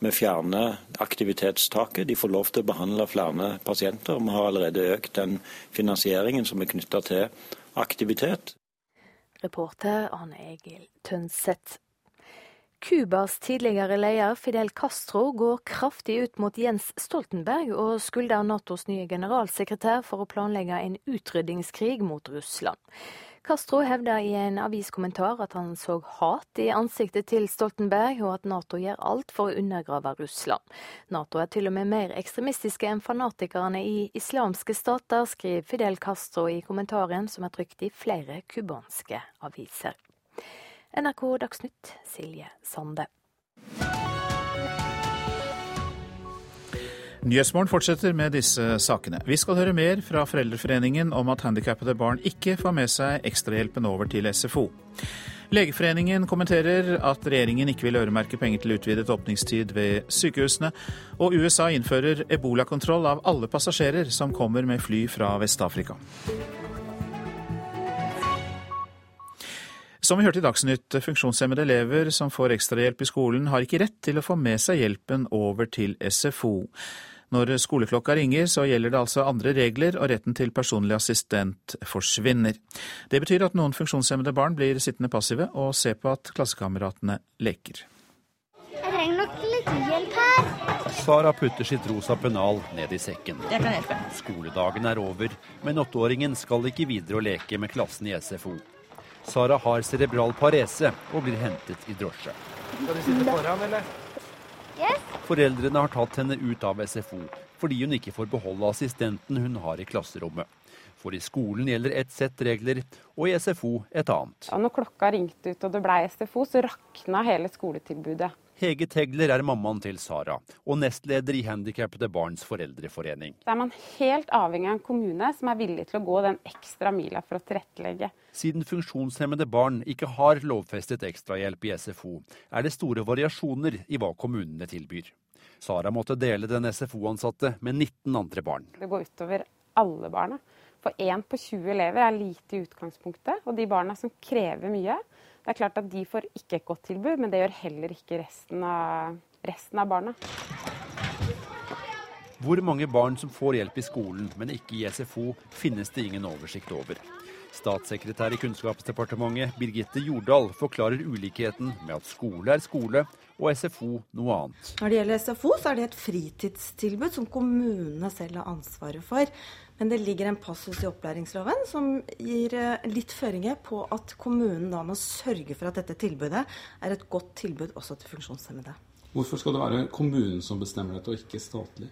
Vi fjerner aktivitetstaket. De får lov til å behandle flere pasienter. Vi har allerede økt den finansieringen som er knytta til aktivitet. Reporter Arne Egil Tønseth. Cubas tidligere leder Fidel Castro går kraftig ut mot Jens Stoltenberg og skulder Natos nye generalsekretær for å planlegge en utrydningskrig mot Russland. Castro hevda i en aviskommentar at han så hat i ansiktet til Stoltenberg, og at Nato gjør alt for å undergrave Russland. Nato er til og med mer ekstremistiske enn fanatikerne i islamske stater, skriver Fidel Castro i kommentaren som er trykt i flere cubanske aviser. NRK Dagsnytt, Silje Sande. Nyhetsmorgen fortsetter med disse sakene. Vi skal høre mer fra Foreldreforeningen om at handikappede barn ikke får med seg ekstrahjelpen over til SFO. Legeforeningen kommenterer at regjeringen ikke vil øremerke penger til utvidet åpningstid ved sykehusene, og USA innfører ebolakontroll av alle passasjerer som kommer med fly fra Vest-Afrika. Som vi hørte i Dagsnytt, funksjonshemmede elever som får ekstrahjelp i skolen, har ikke rett til å få med seg hjelpen over til SFO. Når skoleklokka ringer, så gjelder det altså andre regler, og retten til personlig assistent forsvinner. Det betyr at noen funksjonshemmede barn blir sittende passive og se på at klassekameratene leker. Jeg trenger nok litt hjelp her. Sara putter sitt rosa pennal ned i sekken. Jeg kan hjelpe. Skoledagen er over, men åtteåringen skal ikke videre og leke med klassen i SFO. Sara har cerebral parese og blir hentet i drosje. Skal du sitte foran, eller? Yes. Foreldrene har tatt henne ut av SFO fordi hun ikke får beholde assistenten hun har i klasserommet. For i skolen gjelder ett sett regler, og i SFO et annet. Ja, når klokka ringte ut og det blei SFO, så rakna hele skoletilbudet. Hege Tegler er mammaen til Sara, og nestleder i Handikappede barns foreldreforening. Da er man helt avhengig av en kommune som er villig til å gå den ekstra mila for å tilrettelegge. Siden funksjonshemmede barn ikke har lovfestet ekstrahjelp i SFO, er det store variasjoner i hva kommunene tilbyr. Sara måtte dele den SFO-ansatte med 19 andre barn. Det går utover alle barna. For én på 20 elever er lite i utgangspunktet. Og de barna som krever mye, det er klart at de får ikke et godt tilbud, men det gjør heller ikke resten av, resten av barna. Hvor mange barn som får hjelp i skolen, men ikke i SFO, finnes det ingen oversikt over. Statssekretær i Kunnskapsdepartementet Birgitte Jordal forklarer ulikheten med at skole er skole og SFO noe annet. Når det gjelder SFO, så er det et fritidstilbud som kommunene selv har ansvaret for. Men det ligger en passus i opplæringsloven som gir eh, litt føringer på at kommunen da må sørge for at dette tilbudet er et godt tilbud også til funksjonshemmede. Hvorfor skal det være kommunen som bestemmer dette, og ikke statlig?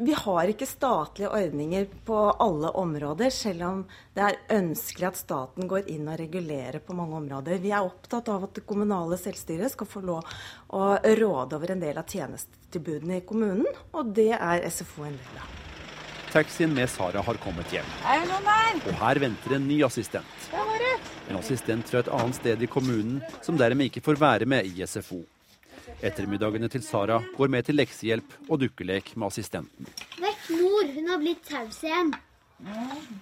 Vi har ikke statlige ordninger på alle områder, selv om det er ønskelig at staten går inn og regulerer på mange områder. Vi er opptatt av at det kommunale selvstyret skal få lov å råde over en del av tjenestetilbudene i kommunen, og det er SFO en del av. Taxien med Sara har kommet hjem. Og her venter en ny assistent. En assistent fra et annet sted i kommunen, som dermed ikke får være med i SFO. Ettermiddagene til Sara går med til leksehjelp og dukkelek med assistenten. Vekk mor, hun har blitt taus igjen.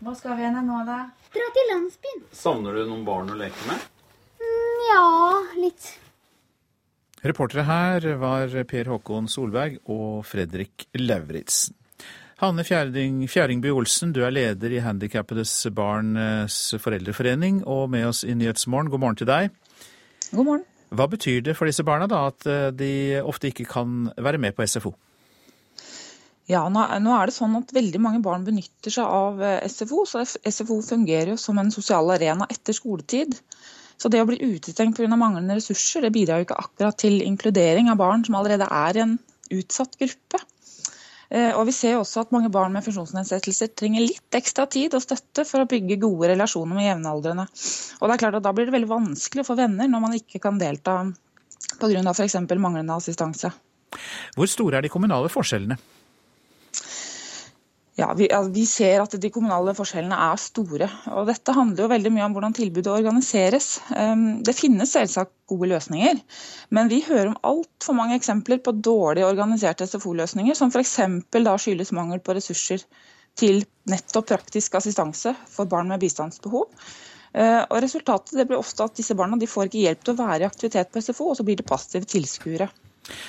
Hva skal vi henne nå, da? Dra til landsbyen. Savner du noen barn å leke med? Mm, ja, litt. Reportere her var Per Håkon Solberg og Fredrik Lauritzen. Hanne Fjæring, Fjæringby Olsen, du er leder i Handikappedes Barns Foreldreforening og med oss i Nyhetsmorgen. God morgen til deg. God morgen. Hva betyr det for disse barna da at eh, de ofte ikke kan være med på SFO? Ja, nå er det sånn at veldig mange barn benytter seg av eh, SFO. Så SFO fungerer jo som en sosial arena etter skoletid. Så det å bli utestengt pga. manglende ressurser, det bidrar jo ikke akkurat til inkludering av barn som allerede er i en utsatt gruppe. Eh, og Vi ser også at mange barn med funksjonsnedsettelser trenger litt ekstra tid og støtte for å bygge gode relasjoner med jevnaldrende. Og det er klart at Da blir det veldig vanskelig å få venner når man ikke kan delta pga. f.eks. manglende assistanse. Hvor store er de kommunale forskjellene? Ja, vi, altså, vi, ser at de kommunale forskjellene er store. og Dette handler jo veldig mye om hvordan tilbudet organiseres. Um, det finnes selvsagt gode løsninger, men vi hører om altfor mange eksempler på dårlig organiserte SFO-løsninger, som f.eks. da skyldes mangel på ressurser til nettopp praktisk assistanse for barn med bistandsbehov. Uh, og Resultatet blir ofte at disse barna får ikke hjelp til å være i aktivitet på SFO, og så blir det passive tilskuere.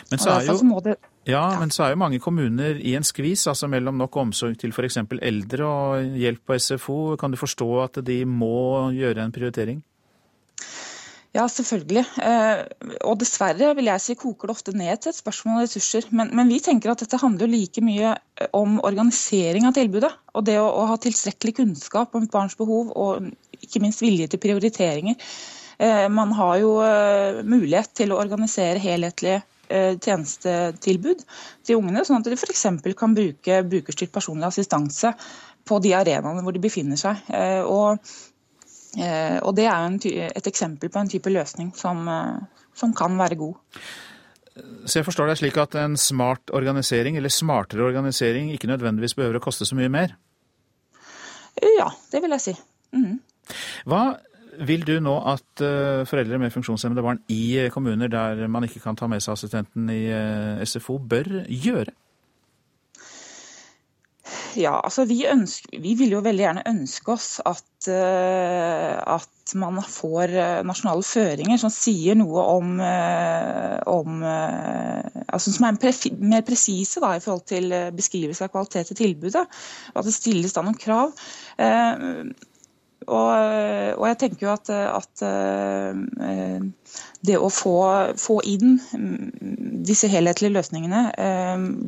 Men så, er jo, ja, men så er jo mange kommuner i en skvis, altså mellom nok omsorg til f.eks. eldre og hjelp på SFO. Kan du forstå at de må gjøre en prioritering? Ja, selvfølgelig. Eh, og dessverre vil jeg si koker det ofte ned til et spørsmål om ressurser. Men, men, vi tenker at dette handler like mye om organisering av tilbudet. Og det å, å ha tilstrekkelig kunnskap om et barns behov, og ikke minst vilje til prioriteringer. Eh, man har jo eh, mulighet til å organisere helhetlige Eh, tjenestetilbud til ungene, sånn at de f.eks. kan bruke brukerstyrt personlig assistanse på de arenaene hvor de befinner seg. Eh, og, eh, og det er et eksempel på en type løsning som, som kan være god. Så jeg forstår det slik at en smart organisering, eller smartere organisering, ikke nødvendigvis behøver å koste så mye mer? Ja, det vil jeg si. Mm. Hva vil du nå at uh, foreldre med funksjonshemmede barn i uh, kommuner der man ikke kan ta med seg assistenten i uh, SFO, bør gjøre? Ja, altså vi, ønsker, vi vil jo veldig gjerne ønske oss at, at man får nasjonale føringer som sier noe om, om altså Som er mer presise i forhold til beskrivelse av kvalitet i tilbudet. Og at det stilles da noen krav. Og, og, jeg tenker jo at, at uh, det å få, få, inn disse helhetlige løsningene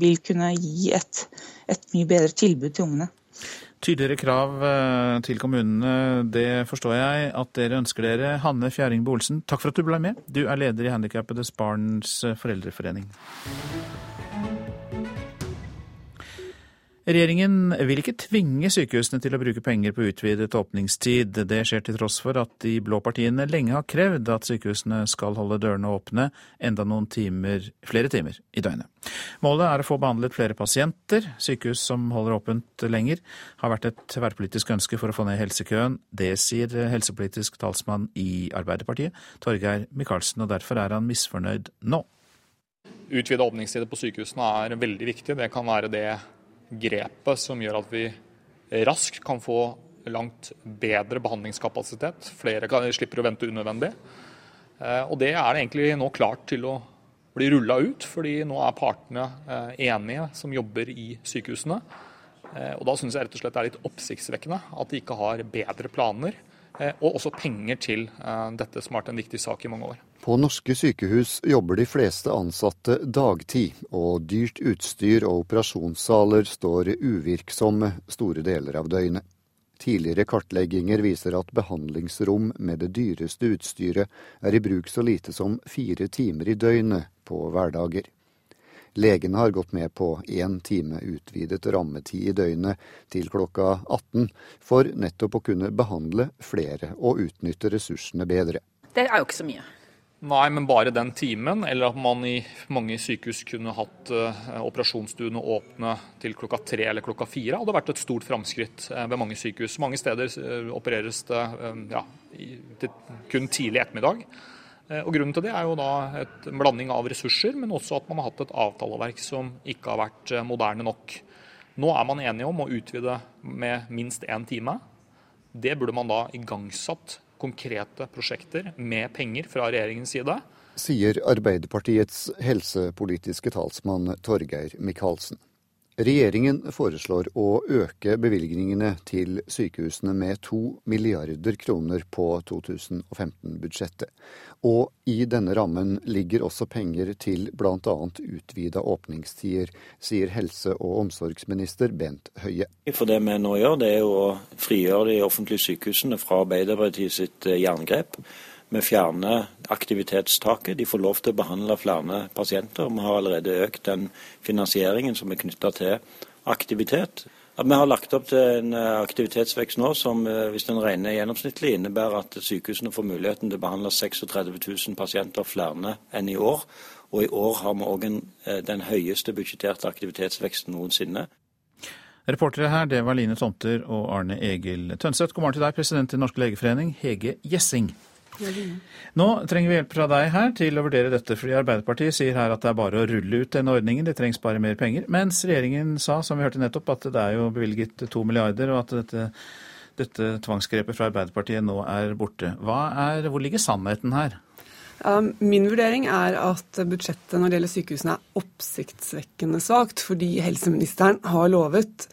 vil kunne gi et, et, mye bedre tilbud til ungene. Tydeligere krav til kommunene, det forstår jeg at dere ønsker dere. Hanne Fjæring Bolsen, takk for at du ble med. Du er leder i Handikappedes Barns Foreldreforening. Regjeringen vil ikke tvinge sykehusene til å bruke penger på utvidet åpningstid. Det skjer til tross for at de blå partiene lenge har krevd at sykehusene skal holde dørene åpne enda noen timer, flere timer i døgnet. Målet er å få behandlet flere pasienter. Sykehus som holder åpent lenger, har vært et tverrpolitisk ønske for å få ned helsekøen. Det sier helsepolitisk talsmann i Arbeiderpartiet, Torgeir Micaelsen, og derfor er han misfornøyd nå. utvide åpningstider på sykehusene er veldig viktig. Det kan være det grepet som gjør at vi raskt kan få langt bedre behandlingskapasitet. Flere kan, slipper å vente unødvendig. Eh, og Det er det egentlig nå klart til å bli rulla ut, fordi nå er partene eh, enige som jobber i sykehusene. Eh, og Da syns jeg rett og slett det er litt oppsiktsvekkende at de ikke har bedre planer og også penger til dette som har vært en viktig sak i mange år. På norske sykehus jobber de fleste ansatte dagtid, og dyrt utstyr og operasjonssaler står uvirksomme store deler av døgnet. Tidligere kartlegginger viser at behandlingsrom med det dyreste utstyret er i bruk så lite som fire timer i døgnet på hverdager. Legene har gått med på én time utvidet rammetid i døgnet til klokka 18, for nettopp å kunne behandle flere og utnytte ressursene bedre. Det er jo ikke så mye. Nei, men bare den timen. Eller at man i mange sykehus kunne hatt uh, operasjonsstuene åpne til klokka tre eller klokka fire. hadde vært et stort framskritt uh, ved mange sykehus. Mange steder uh, opereres det ja, kun tidlig ettermiddag. og Grunnen til det er jo da et, en blanding av ressurser, men også at man har hatt et avtaleverk som ikke har vært moderne nok. Nå er man enige om å utvide med minst én time. Det burde man da igangsatt konkrete prosjekter med penger fra regjeringens side. Sier Arbeiderpartiets helsepolitiske talsmann Torgeir Micaelsen. Regjeringen foreslår å øke bevilgningene til sykehusene med to milliarder kroner på 2015-budsjettet. Og i denne rammen ligger også penger til bl.a. utvida åpningstider, sier helse- og omsorgsminister Bent Høie. For Det vi nå gjør, det er å frigjøre de offentlige sykehusene fra Arbeiderpartiet sitt eh, jerngrep. Vi fjerner aktivitetstaket. De får lov til å behandle flere pasienter. Vi har allerede økt den finansieringen som er knytta til aktivitet. Vi har lagt opp til en eh, aktivitetsvekst nå som eh, hvis den regner gjennomsnittlig, innebærer at sykehusene får muligheten til å behandle 36 000 pasienter flere enn i år. Og i år har vi òg eh, den høyeste budsjetterte aktivitetsveksten noensinne. Reportere her, det var Line Tomter og Arne Egil Tønseth. God morgen til deg, president i Norske legeforening, Hege Gjessing. Nå trenger vi hjelp fra deg her til å vurdere dette, fordi Arbeiderpartiet sier her at det er bare å rulle ut denne ordningen, det trengs bare mer penger. Mens regjeringen sa, som vi hørte nettopp, at det er jo bevilget to milliarder, og at dette, dette tvangsgrepet fra Arbeiderpartiet nå er borte. Er, hvor ligger sannheten her? Min vurdering er at budsjettet når det gjelder sykehusene er oppsiktsvekkende svakt, fordi helseministeren har lovet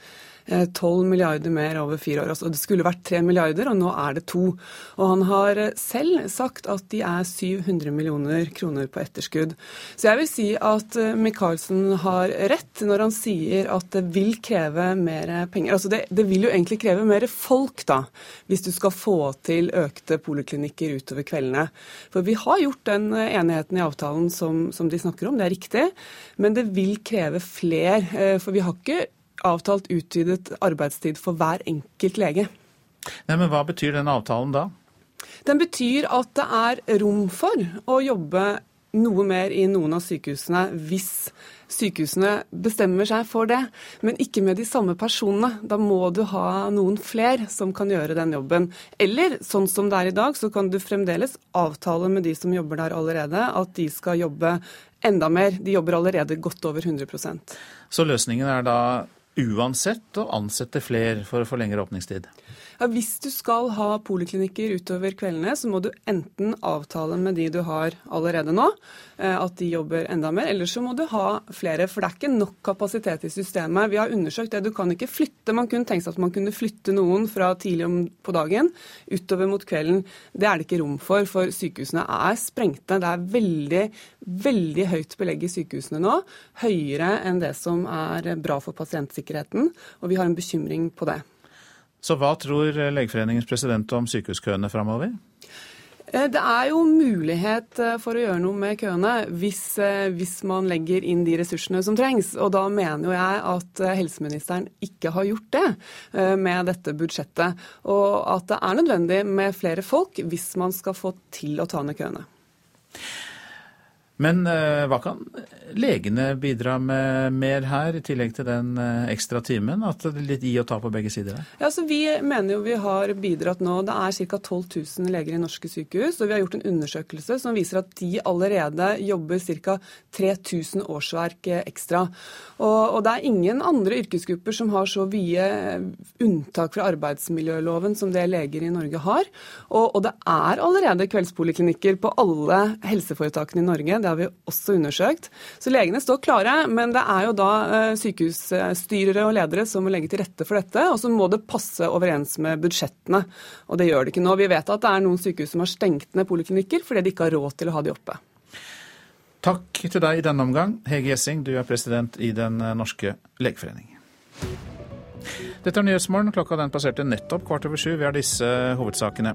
12 eh, milliarder mer over fire år. Altså, det skulle vært 3 milliarder, og nå er det to. Og han har eh, selv sagt at de er 700 millioner kroner på etterskudd. Så jeg vil si at eh, Micaelsen har rett når han sier at det vil kreve mer penger. Altså det, det vil jo egentlig kreve mer folk, da, hvis du skal få til økte poliklinikker utover kveldene. For vi har gjort den enigheten i avtalen som, som de snakker om, det er riktig. Men det vil kreve fler. For vi har ikke avtalt utvidet arbeidstid for hver enkelt lege. Nei, men Hva betyr den avtalen da? Den betyr at det er rom for å jobbe noe mer i noen av sykehusene hvis sykehusene bestemmer seg for det, men ikke med de samme personene. Da må du ha noen flere som kan gjøre den jobben. Eller sånn som det er i dag, så kan du fremdeles avtale med de som jobber der allerede, at de skal jobbe enda mer. De jobber allerede godt over 100% Så løsningen er da uansett å ansette flere for å få lengre åpningstid? Ja, hvis du skal ha poliklinikker utover kveldene, så må du enten avtale med de du har allerede nå, eh, at de jobber enda mer, eller så må du ha flere. For det er ikke nok kapasitet i systemet. Vi har undersøkt det. Du kan ikke flytte. Man kunne tenkt seg at man kunne flytte noen fra tidlig på dagen utover mot kvelden. Det er det ikke rom for, for sykehusene er sprengte. Det er veldig, veldig høyt belegg i sykehusene nå. Høyere enn det som er bra for pasientsikkerheten. Og vi har en bekymring på det. Så hva tror Legeforeningens president om sykehuskøene framover? Eh, det er jo mulighet eh, for å gjøre noe med køene hvis, eh, hvis, man legger inn de ressursene som trengs. Og da mener jo jeg at helseministeren ikke har gjort det med dette budsjettet. Og at det er nødvendig med flere folk hvis man skal få til å ta ned køene. Men uh, hva kan legene bidra med mer her, i tillegg til den uh, ekstra timen? At det er litt i og ta på begge sider? Ja, så Vi mener jo vi har bidratt nå. Det er ca. 12 000 leger i norske sykehus. Og vi har gjort en undersøkelse som viser at de allerede jobber ca. 3000 årsverk ekstra. Og, og, det er ingen andre yrkesgrupper som har så vide unntak fra arbeidsmiljøloven som det leger i Norge har. Og, og det er allerede kveldspoliklinikker på alle helseforetakene i Norge det har vi også undersøkt. Så legene står klare, men det er jo da eh, sykehusstyrere og ledere som må legge til rette for dette. Og så må det passe overens med budsjettene. Og det gjør det ikke nå. Vi vet at det er noen sykehus som har stengt ned poliklinikker fordi de ikke har råd til å ha de oppe. Takk til deg i denne omgang. Hege Gjessing, du er president i Den norske legeforening. Dette er Nyhetsmorgen. Klokka den passerte nettopp kvart over sju. Vi har disse hovedsakene.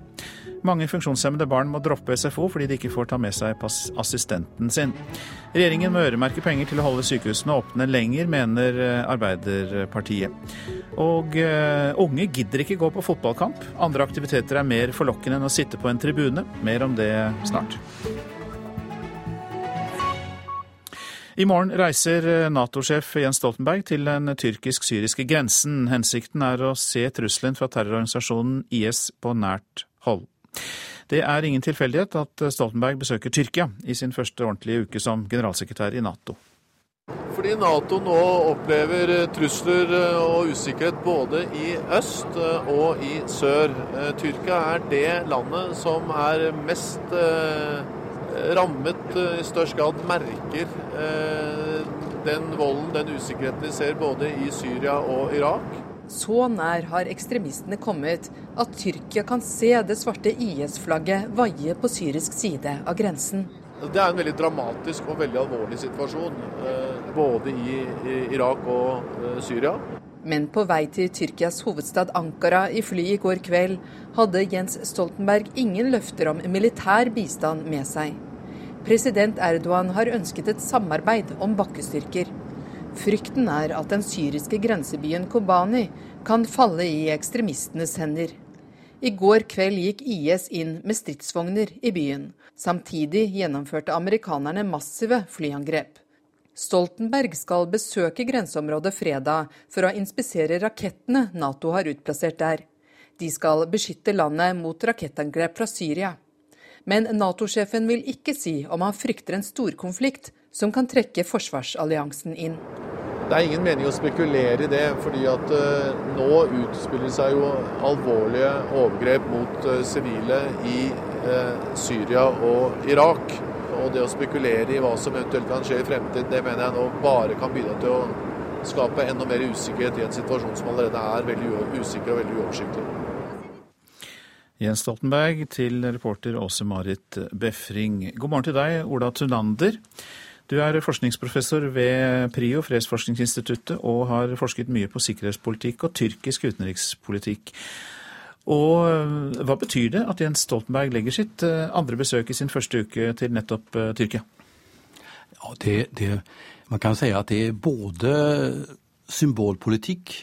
Mange funksjonshemmede barn må droppe SFO fordi de ikke får ta med seg assistenten sin. Regjeringen må øremerke penger til å holde sykehusene åpne lenger, mener eh, Arbeiderpartiet. Og uh, unge gidder ikke gå på fotballkamp. Andre aktiviteter er mer forlokkende enn å sitte på en tribune. Mer om det snart. I morgen reiser eh, Nato-sjef Jens Stoltenberg til den tyrkisk-syriske grensen. Hensikten er å se trusselen fra terrororganisasjonen IS på nært hold. Det er ingen tilfeldighet at Stoltenberg besøker Tyrkia i sin første ordentlige uke som generalsekretær i Nato. Fordi Nato nå opplever trusler og usikkerhet både i øst og i sør. Tyrkia er det landet som er mest eh, rammet, i størst grad merker eh, den volden, den usikkerheten vi ser både i Syria og Irak. Så nær har ekstremistene kommet at Tyrkia kan se det svarte IS-flagget vaie på syrisk side av grensen. Det er en veldig dramatisk og veldig alvorlig situasjon, eh, både i Irak og eh, Syria. Men på vei til Tyrkias hovedstad Ankara i fly i går kveld hadde Jens Stoltenberg ingen løfter om militær bistand med seg. President Erdogan har ønsket et samarbeid om bakkestyrker. Frykten er at den syriske grensebyen Kobani kan falle i ekstremistenes hender. I går kveld gikk IS inn med stridsvogner i byen. Samtidig gjennomførte amerikanerne massive flyangrep. Stoltenberg skal besøke grenseområdet fredag for å inspisere rakettene Nato har utplassert der. De skal beskytte landet mot rakettangrep fra Syria. Men Nato-sjefen vil ikke si om han frykter en storkonflikt som kan trekke forsvarsalliansen inn. Det er ingen mening å spekulere i det, fordi at uh, nå utspiller seg jo alvorlige overgrep mot uh, sivile i uh, Syria og Irak. Og det å spekulere i hva som eventuelt kan skje i fremtiden, det mener jeg nå bare kan bidra til å skape enda mer usikkerhet i en situasjon som allerede er veldig usikker og veldig uoversiktlig. Jens Stoltenberg til reporter Åse Marit Befring. God morgen til deg, Ola Tunander. Du er forskningsprofessor ved PRIO, Fredsforskningsinstituttet, og har forsket mye på sikkerhetspolitikk og tyrkisk utenrikspolitikk. Og eh, Hva betyr det at Jens Stoltenberg legger sitt eh, andre besøk i sin første uke til nettopp eh, Tyrkia? Ja, det, det, man kan si at det er både symbolpolitikk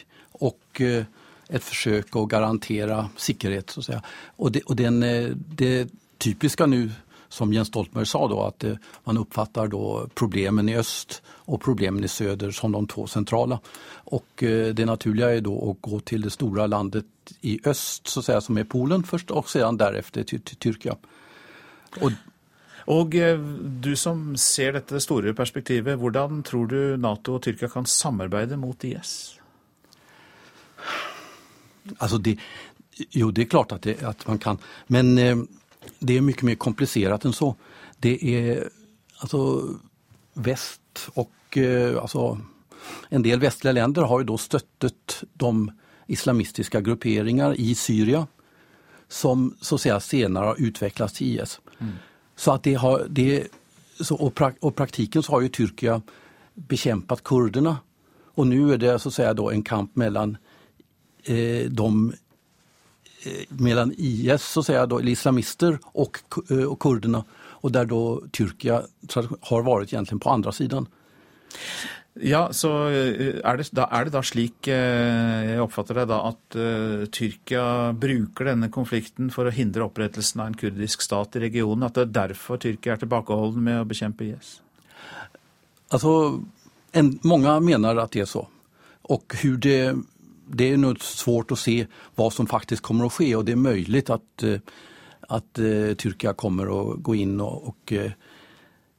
og et forsøk å garantere sikkerhet. Så å si. Og, det, og den, det typiske nå som Jens Stoltenberg sa, då, att man uppfattar då problemen i øst og problemen i söder som de to sentrale. Og eh, det naturlige er då å gå til det store landet i øst, så säga, som er Polen først, og sedan därefter til, til Tyrkia. Og, og eh, du som ser dette store perspektivet, hvordan tror du Nato og Tyrkia kan samarbeide mot IS? Altså det, jo, det er klart at, det, att man kan. Men eh, det är mycket mer komplicerat än så. Det är alltså väst och eh, alltså, en del västliga länder har ju då stöttat de islamistiska grupperingar i Syria som så att säga senare har utvecklats till IS. Mm. Så att det har, det, så, och, pra, och praktiken så har ju Tyrkia bekämpat kurderna och nu är det så att säga då en kamp mellan de Eh, mellan IS, så säga, då, eller islamister och, eh, och kurderna. Och där då Tyrkia har varit egentligen på andra sidan. Ja, så eh, er det, da, er det da slik eh, jeg oppfatter det da, at uh, Tyrkia bruker denne konflikten for å hindre opprettelsen av en kurdisk stat i regionen? At det er derfor Tyrkia er tilbakeholden med å bekjempe IS? Altså, en, mange mener at det er så. Og det, det er noe svårt å se hva som faktisk kommer å skje. Og det er möjligt at, at uh, Tyrkia kommer å gå og, och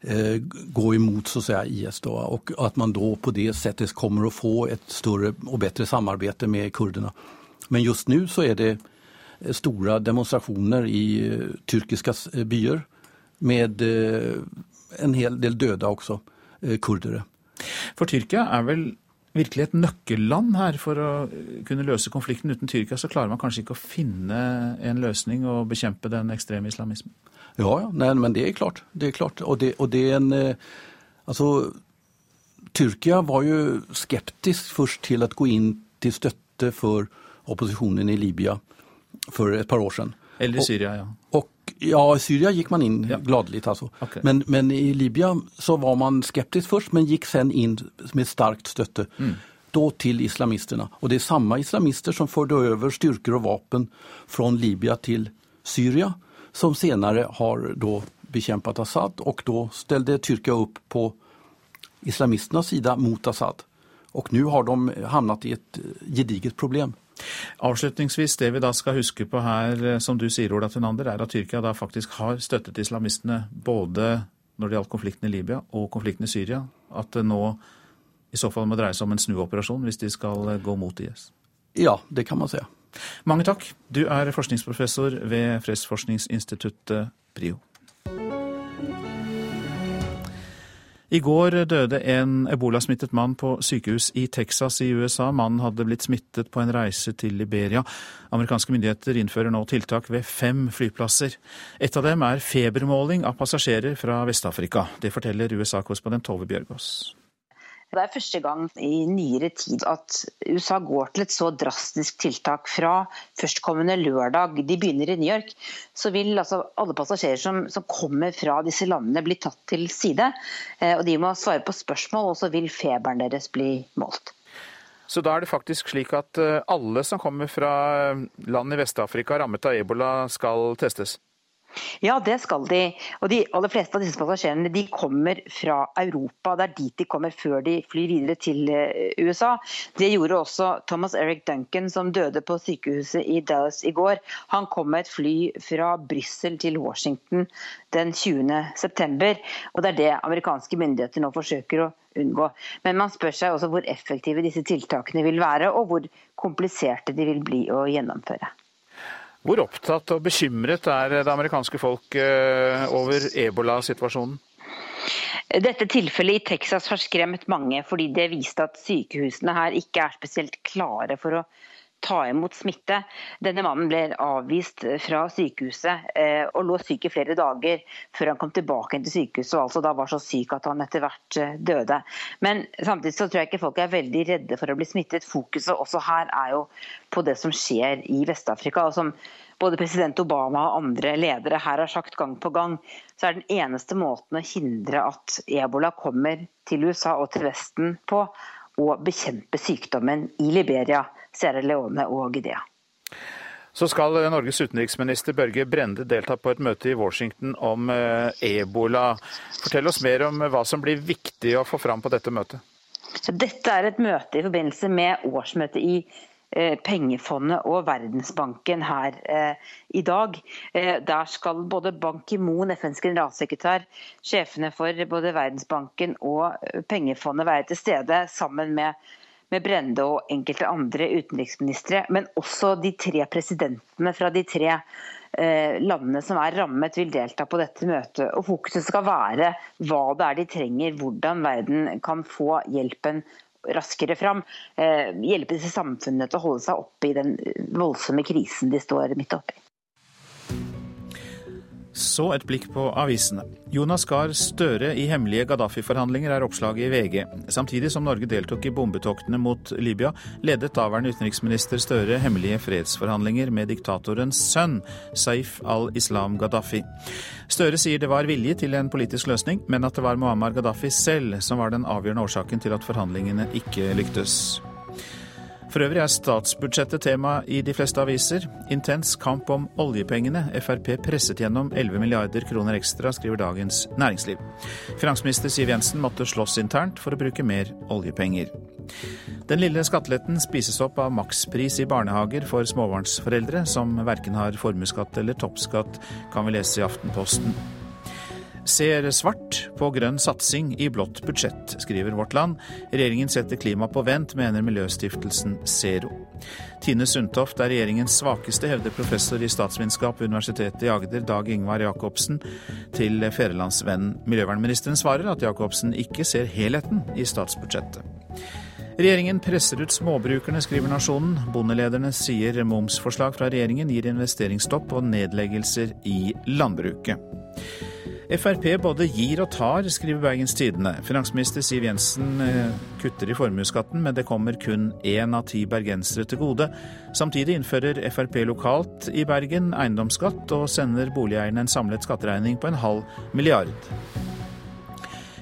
Eh, gå emot så säga, IS då, och att man då på det sättet kommer att få ett större och bättre samarbete med kurderna. Men just nu så är det eh, stora demonstrationer i eh, turkiska byer med en hel del døde også, kurdere. For Tyrkia er vel virkelig et nøkkelland her for å kunne løse konflikten. Uten Tyrkia så klarer man kanskje ikke å finne en løsning og bekjempe den ekstreme islamismen? Ja, ja. Nei, men det er klart. Det er klart. Og det, og det er en... Altså, Tyrkia var jo skeptisk først til å gå inn til støtte for opposisjonen i Libya for et par år sedan. Eller Syria, ja. Och, ja, i Syria gick man in ja. gladligt alltså. Okay. Men, men i Libya så var man skeptisk först men gick sen in med starkt stötte. Mm. Då till islamisterna. Och det är samma islamister som förde över styrkor och vapen från Libya till Syria som senere har då bekämpat Assad og da ställde Tyrkia opp på islamisternas sida mot Assad. Og nå har de hamnat i et gediget problem. Avslutningsvis, det vi da skal huske på her, eh, som du sier, Ola Tenander, er at Tyrkia da faktisk har støttet islamistene både når det gjaldt konflikten i Libya og konflikten i Syria. At det nå i så fall må dreie seg om en snuoperasjon hvis de skal eh, gå mot IS. Ja, det kan man si. Mange takk. Du er forskningsprofessor ved Fredsforskningsinstituttet PRIO. I går døde en ebolasmittet mann på sykehus i Texas i USA. Mannen hadde blitt smittet på en reise til Liberia. Amerikanske myndigheter innfører nå tiltak ved fem flyplasser. Et av dem er febermåling av passasjerer fra Vest-Afrika. Det forteller USA-korrespondent Tove Bjørgaas. Det er første gang i nyere tid at USA går til et så drastisk tiltak. Fra førstkommende lørdag, de begynner i New York, så vil altså alle passasjerer som, som, kommer fra disse landene bli tatt til side. Eh, og De må svare på spørsmål, og så vil feberen deres bli målt. Så da er det faktisk slik at eh, alle som kommer fra land i Vest-Afrika rammet av ebola, skal testes? Ja, det skal de. Og de aller fleste av disse passasjerene de kommer fra Europa. Det er dit de kommer før de flyr videre til eh, USA. Det gjorde også Thomas Eric Duncan, som døde på sykehuset i Dallas i går. Han kom med et fly fra Brussel til Washington den 20. september. Og det er det amerikanske myndigheter nå forsøker å unngå. Men man spør seg også hvor effektive disse tiltakene vil være, og hvor kompliserte de vil bli å gjennomføre. Hvor opptatt og bekymret er det amerikanske folk eh, over ebola-situasjonen? Dette tilfellet i Texas har skremt mange, fordi det viste at sykehusene her ikke er spesielt klare for å ta imot smitte. Denne mannen ble avvist fra sykehuset eh, og lå syk i flere dager før han kom tilbake til sykehuset og altså da var så syk at han etter hvert eh, døde. Men samtidig så tror jeg ikke folk er veldig redde for å bli smittet. Fokuset også her er jo på det som skjer i Vest-Afrika. og som både president Obama og andre ledere her har sagt gang på gang, så er den eneste måten å hindre at ebola kommer til USA og til Vesten på, å bekjempe sykdommen i Liberia, Sierra Leone og Guinea. Så skal Norges utenriksminister Børge Brende delta på et møte i Washington om eh, ebola. Fortell oss mer om hva som blir viktig å få fram på dette møtet. Dette er et møte i forbindelse med årsmøtet i Eh, pengefondet og Verdensbanken her eh, i dag. Eh, der skal både Ban Ki-moon, FNs generalsekretær, sjefene for både Verdensbanken og pengefondet være til stede, sammen med, med Brende og enkelte andre utenriksministre. Men også de tre presidentene fra de tre landene som er rammet, vil delta på dette møtet. Og Fokuset skal være hva det er de trenger, hvordan verden kan få hjelpen raskere fram. Eh, hjelpe disse samfunnene til å holde seg oppe i den voldsomme krisen de står midt oppi. Så et blikk på avisene. Jonas Gahr Støre i hemmelige Gaddafi-forhandlinger er oppslaget i VG. Samtidig som Norge deltok i bombetoktene mot Libya, ledet daværende utenriksminister Støre hemmelige fredsforhandlinger med diktatorens sønn, Saif al-Islam Gaddafi. Støre sier det var vilje til en politisk løsning, men at det var Muammar Gaddafi selv som var den avgjørende årsaken til at forhandlingene ikke lyktes. For øvrig er statsbudsjettet tema i de fleste aviser. Intens kamp om oljepengene. Frp presset gjennom 11 milliarder kroner ekstra, skriver Dagens Næringsliv. Finansminister Siv Jensen måtte slåss internt for å bruke mer oljepenger. Den lille skatteletten spises opp av makspris i barnehager for småbarnsforeldre som verken har formuesskatt eller toppskatt, kan vi lese i Aftenposten ser svart på grønn satsing i blått budsjett, skriver Vårt Land. Regjeringen setter klima på vent, mener miljøstiftelsen Zero. Tine Sundtoft er regjeringens svakeste, hevder professor i statsvitenskap ved Universitetet i Agder, Dag Ingvar Jacobsen, til Fædrelandsvennen. Miljøvernministeren svarer at Jacobsen ikke ser helheten i statsbudsjettet. Regjeringen presser ut småbrukerne, skriver Nasjonen. Bondelederne sier momsforslag fra regjeringen gir investeringsstopp og nedleggelser i landbruket. Frp både gir og tar, skriver Bergens Tidende. Finansminister Siv Jensen eh, kutter i formuesskatten, men det kommer kun én av ti bergensere til gode. Samtidig innfører Frp lokalt i Bergen eiendomsskatt og sender boligeierne en samlet skatteregning på en halv milliard.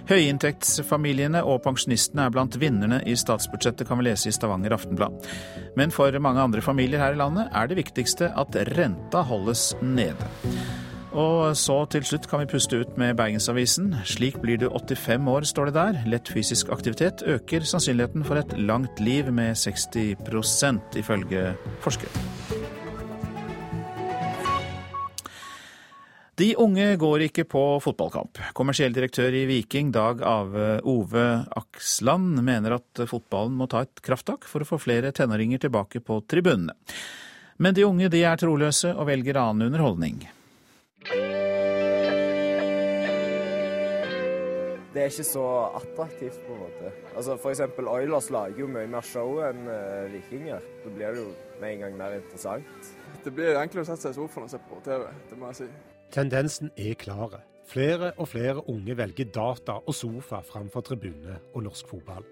Høyinntektsfamiliene og pensjonistene er blant vinnerne i statsbudsjettet, kan vi lese i Stavanger Aftenblad. Men for mange andre familier her i landet er det viktigste at renta holdes nede. Og så til slutt kan vi puste ut med Bergensavisen. Slik blir du 85 år, står det der. Lett fysisk aktivitet øker sannsynligheten for et langt liv med 60% ifølge forskere. De unge går ikke på fotballkamp. Kommersiell direktør i Viking, Dag Ave Ove Aksland, mener at fotballen må ta et krafttak for å få flere tenåringer tilbake på tribunene. Men de unge de er troløse og velger annen underholdning. Det er ikke så attraktivt, på en måte. Altså For eksempel Oilers lager jo mye mer show enn uh, Vikinger. Da blir det jo med en gang mer interessant. Det blir enklere å sette seg i sofaen og se på TV, det må jeg si. Tendensen er klar. Flere og flere unge velger data og sofa framfor tribune og norsk fotball.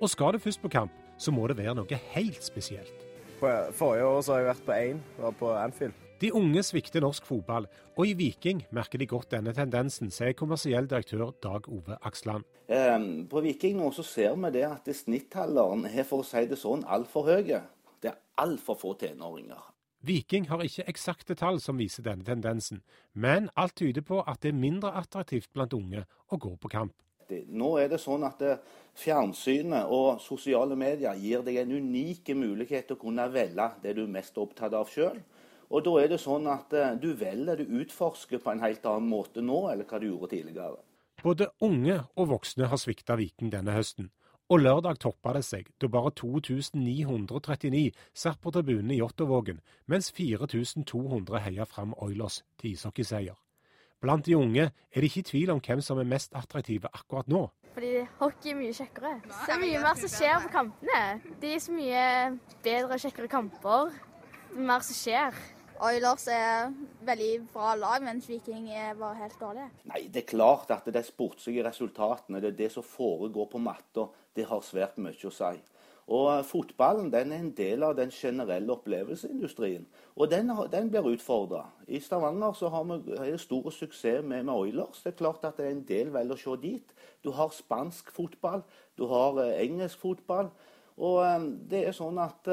Og skal det først på kamp, så må det være noe helt spesielt. På forrige år så har jeg vært på én, var på Anfield. De unge svikter norsk fotball, og i Viking merker de godt denne tendensen, sier kommersiell direktør Dag Ove Aksland. Ehm, på Viking nå så ser vi det at snittalderen er for å si det sånn altfor høye. Det er altfor få tenåringer. Viking har ikke eksakte tall som viser denne tendensen, men alt tyder på at det er mindre attraktivt blant unge å gå på kamp. Nå er det sånn at eh, fjernsynet og sosiale medier gir deg en unik mulighet til å kunne velge det du er mest opptatt av sjøl. Og da er det sånn at eh, du velger, du utforsker på en helt annen måte nå eller hva du gjorde tidligere. Både unge og voksne har svikta Viken denne høsten. Og lørdag toppa det seg, da bare 2939 satt på tribunen i Jåttåvågen, mens 4200 heia fram Oilers til ishockeyseier. Blant de unge er det ikke tvil om hvem som er mest attraktive akkurat nå. Fordi hockey er mye kjekkere. Det er mye mer som skjer på kampene. Det er så mye bedre og kjekkere kamper. Det er mer som skjer. Oilers er veldig bra lag, mens Viking er bare helt dårlige. Nei, Det er klart at det er sportslige resultatene, det er det som foregår på matta, det har svært mye å si. Og eh, Fotballen den er en del av den generelle opplevelseindustrien, og den, den blir utfordra. I Stavanger så har vi stor suksess med, med, Oilers. Det er klart at det er en del velger å se dit. Du har spansk fotball, du har eh, engelsk fotball. Og eh, det er sånn at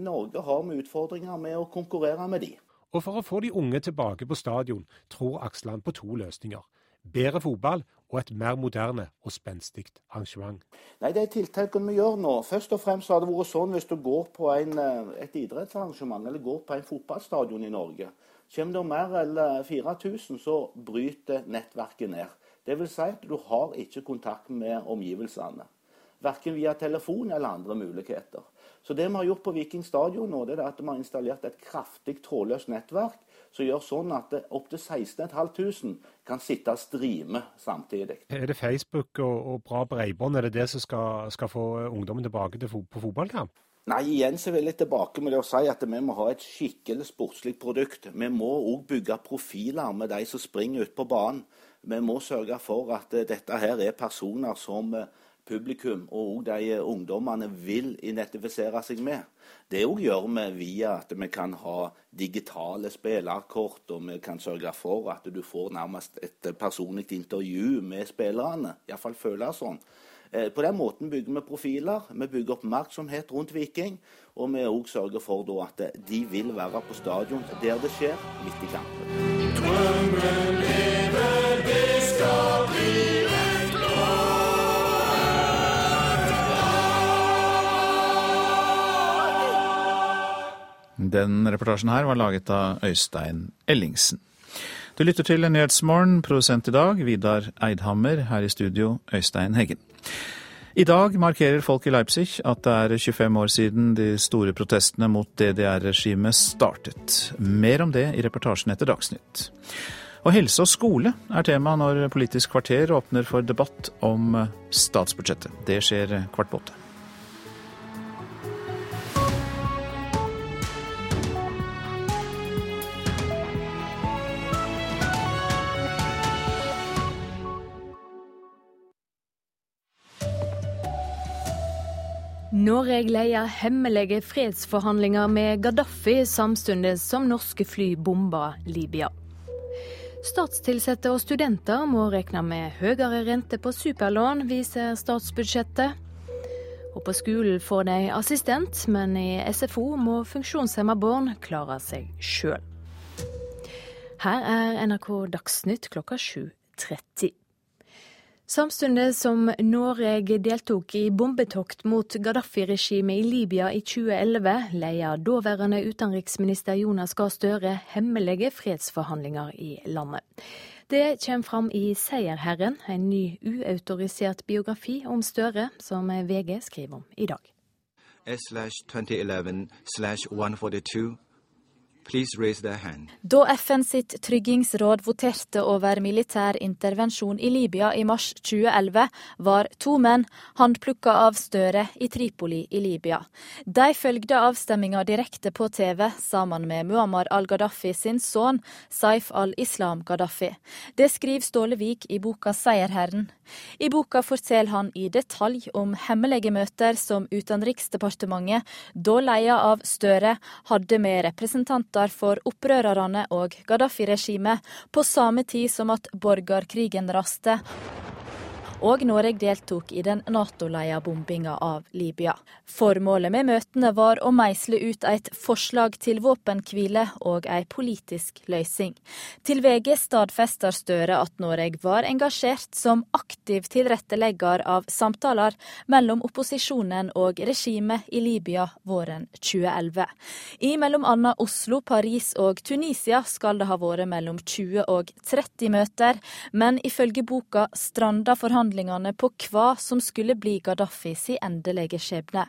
Norge har med utfordringer med å konkurrere med de. Og for å få de unge tilbake på stadion, tror Aksland på to løsninger. Bedre fotball og et mer moderne og spenstig arrangement. Nei, Det er tiltakene vi gjør nå. Først og fremst har det vært sånn hvis du går på en, eh, et idrettsarrangement eller går på en fotballstadion i Norge. Kommer det mer enn 4000, så bryter nettverket ned. Vil si at du har ikke kontakt med omgivelsene. Verken via telefon eller andre muligheter. Så det vi har gjort på Viking stadion nå, det er at vi har installert et kraftig trådløst nettverk som gjør sånn at opptil 16 500 kan sitte og streame samtidig. Er det Facebook og, og bra bredbånd er det det som skal, skal få ungdommen tilbake til, på fotballkamp? Nei, igjen så vil jeg tilbake med det å si at vi må ha et skikkelig sportslig produkt. Vi må òg bygge profiler med de som springer ut på banen. Vi må sørge for at uh, dette her er personer som uh, publikum og de uh, ungdommene vil identifisere seg med. Det òg gjør vi via at vi kan ha digitale spillerkort, og vi kan sørge for at du får nærmest et personlig intervju med spillerne. Iallfall føles sånn. Eh, på den måten bygger vi profiler, vi bygger oppmerksomhet rundt Viking. Og vi òg sørger for at de vil være på stadion der det skjer, midt i kampen. Drømmen lever, det skal Den reportasjen her var laget av Øystein Ellingsen. Du lytter til Nyhetsmorgen, produsent i dag Vidar Eidhammer, her i studio Øystein Heggen. I dag markerer folk i Leipzig at det er 25 år siden de store protestene mot DDR-regimet startet. Mer om det i reportasjen etter Dagsnytt. Og helse og skole er tema når Politisk kvarter åpner for debatt om statsbudsjettet. Det skjer kvart på åtte. Norge leier hemmelige fredsforhandlinger med Gaddafi samtidig som norske fly bomber Libya. Statstilsatte og studenter må regne med høyere rente på superlån, viser statsbudsjettet. Og på skolen får de assistent, men i SFO må funksjonshemma barn klare seg sjøl. Her er NRK Dagsnytt klokka 7.30. Samtidig som Norge deltok i bombetokt mot Gaddafi-regimet i Libya i 2011, leia daværende utenriksminister Jonas Gahr Støre hemmelige fredsforhandlinger i landet. Det kommer fram i Seierherren, en ny uautorisert biografi om Støre, som VG skriver om i dag. S/2011/142 da FN sitt tryggingsråd voterte over militær intervensjon i Libya i mars 2011, var to menn håndplukka av Støre i Tripoli i Libya. De følgde avstemminga direkte på TV sammen med Muammar al-Gaddafi sin sønn Saif al-Islam Gaddafi. Det skriver Stålevik i boka 'Seierherren'. I boka forteller han i detalj om hemmelige møter som Utenriksdepartementet, da leia av Støre, hadde med representanter representanter for opprørerne og Gaddafi-regimet, på samme tid som at borgerkrigen raste og Norge deltok i den Nato-leia bombinga av Libya. Formålet med møtene var å meisle ut et forslag til våpenhvile og ei politisk løsning. Til VG stadfester Støre at Norge var engasjert som aktiv tilrettelegger av samtaler mellom opposisjonen og regimet i Libya våren 2011. I mellom annet Oslo, Paris og Tunisia skal det ha vært mellom 20 og 30 møter, men ifølge boka stranda forhandlingene forhandlingene på hva som skulle bli Gaddafi sin endelige skjebne.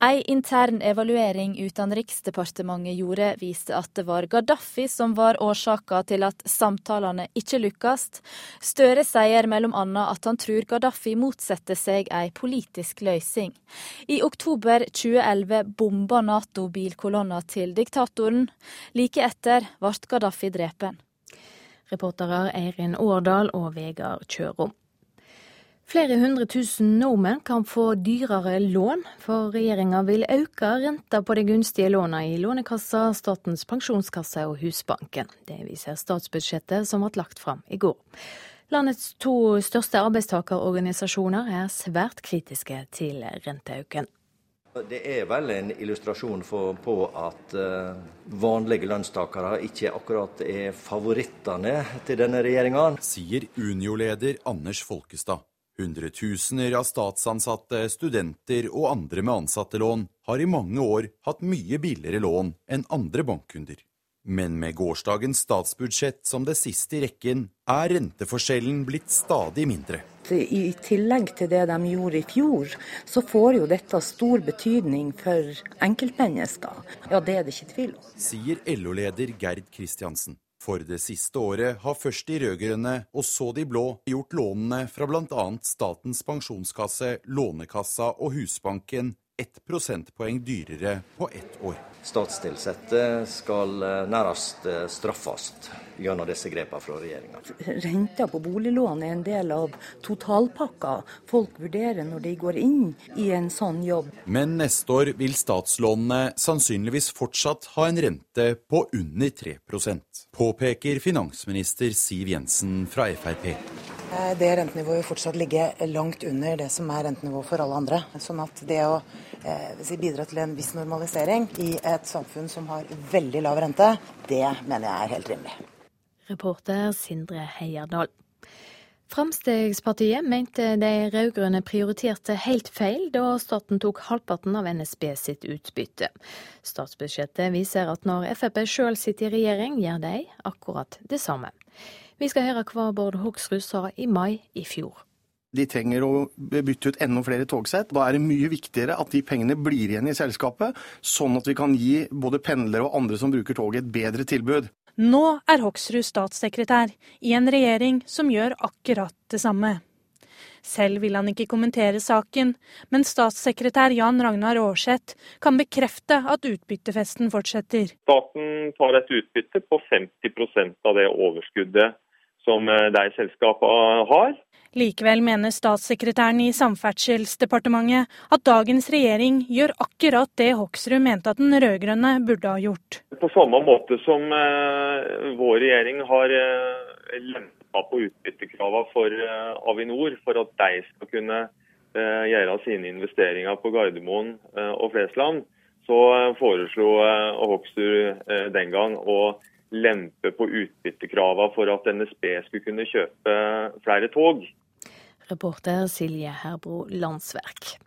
Ei intern evaluering Utenriksdepartementet gjorde, viste at det var Gaddafi som var årsaka til at samtalene ikke lykkes. Støre sier annet at han tror Gaddafi motsetter seg ei politisk løsning. I oktober 2011 bomba Nato bilkolonna til diktatoren. Like etter ble Gaddafi drepen. Reportere Eirin Årdal og Vegard Kjørom. Flere hundre tusen nordmenn kan få dyrere lån, for regjeringa vil øke renta på de gunstige låna i Lånekassa, Statens pensjonskasse og Husbanken. Det viser statsbudsjettet som ble lagt fram i går. Landets to største arbeidstakerorganisasjoner er svært kritiske til renteøken. Det er vel en illustrasjon for, på at uh, vanlige lønnstakere ikke akkurat er favorittene til denne regjeringa. Sier Unio-leder Anders Folkestad. Hundretusener av statsansatte, studenter og andre med ansattelån har i mange år hatt mye billigere lån enn andre bankkunder. Men med gårsdagens statsbudsjett som det siste i rekken, er renteforskjellen blitt stadig mindre. I tillegg til det de gjorde i fjor, så får jo dette stor betydning for enkeltmennesker. Ja, det er det ikke tvil om. Sier LO-leder Gerd Kristiansen. For det siste året har først de rød-grønne og så de blå gjort lånene fra bl.a. Statens pensjonskasse, Lånekassa og Husbanken ett prosentpoeng dyrere på ett år. Statstilsatte skal eh, nærmest eh, straffes gjennom disse grepene fra regjeringa. Renta på boliglån er en del av totalpakka folk vurderer når de går inn i en sånn jobb. Men neste år vil statslånene sannsynligvis fortsatt ha en rente på under 3% påpeker finansminister Siv Jensen fra Frp. Eh, det rentenivået vil fortsatt ligge langt under det som er rentenivået for alle andre. Sånn at det å eh, bidra til en viss normalisering i et samfunn som har veldig lav rente, det mener jeg er helt rimelig. Reporter Sindre Heierdal. Fremskrittspartiet mente de rød-grønne prioriterte helt feil da staten tok halvparten av NSB sitt utbytte. Statsbudsjettet viser at når Frp sjøl sitter i regjering, gjør de akkurat det samme. Vi skal høre hva Bård Hoksrud sa i mai i fjor. De trenger å bytte ut enda flere togsett. Da er det mye viktigere at de pengene blir igjen i selskapet, sånn at vi kan gi både pendlere og andre som bruker toget, et bedre tilbud. Nå er Hoksrud statssekretær i en regjering som gjør akkurat det samme. Selv vil han ikke kommentere saken, men statssekretær Jan Ragnar Aarseth kan bekrefte at utbyttefesten fortsetter. Staten tar et utbytte på 50% av det overskuddet som eh, de selskapene har. Likevel mener statssekretæren i Samferdselsdepartementet at dagens regjering gjør akkurat det Hoksrud mente at den rød-grønne burde ha gjort. På samme måte som eh, vår regjering har eh, lempa på utbyttekravene for eh, Avinor for at de skal kunne eh, gjøre sine investeringer på Gardermoen eh, og Flesland, så eh, foreslo Hoksrud den gang å lempe på utbyttekravene for at NSB skulle kunne kjøpe flere tog. Reporter Silje Herbro Landsverk.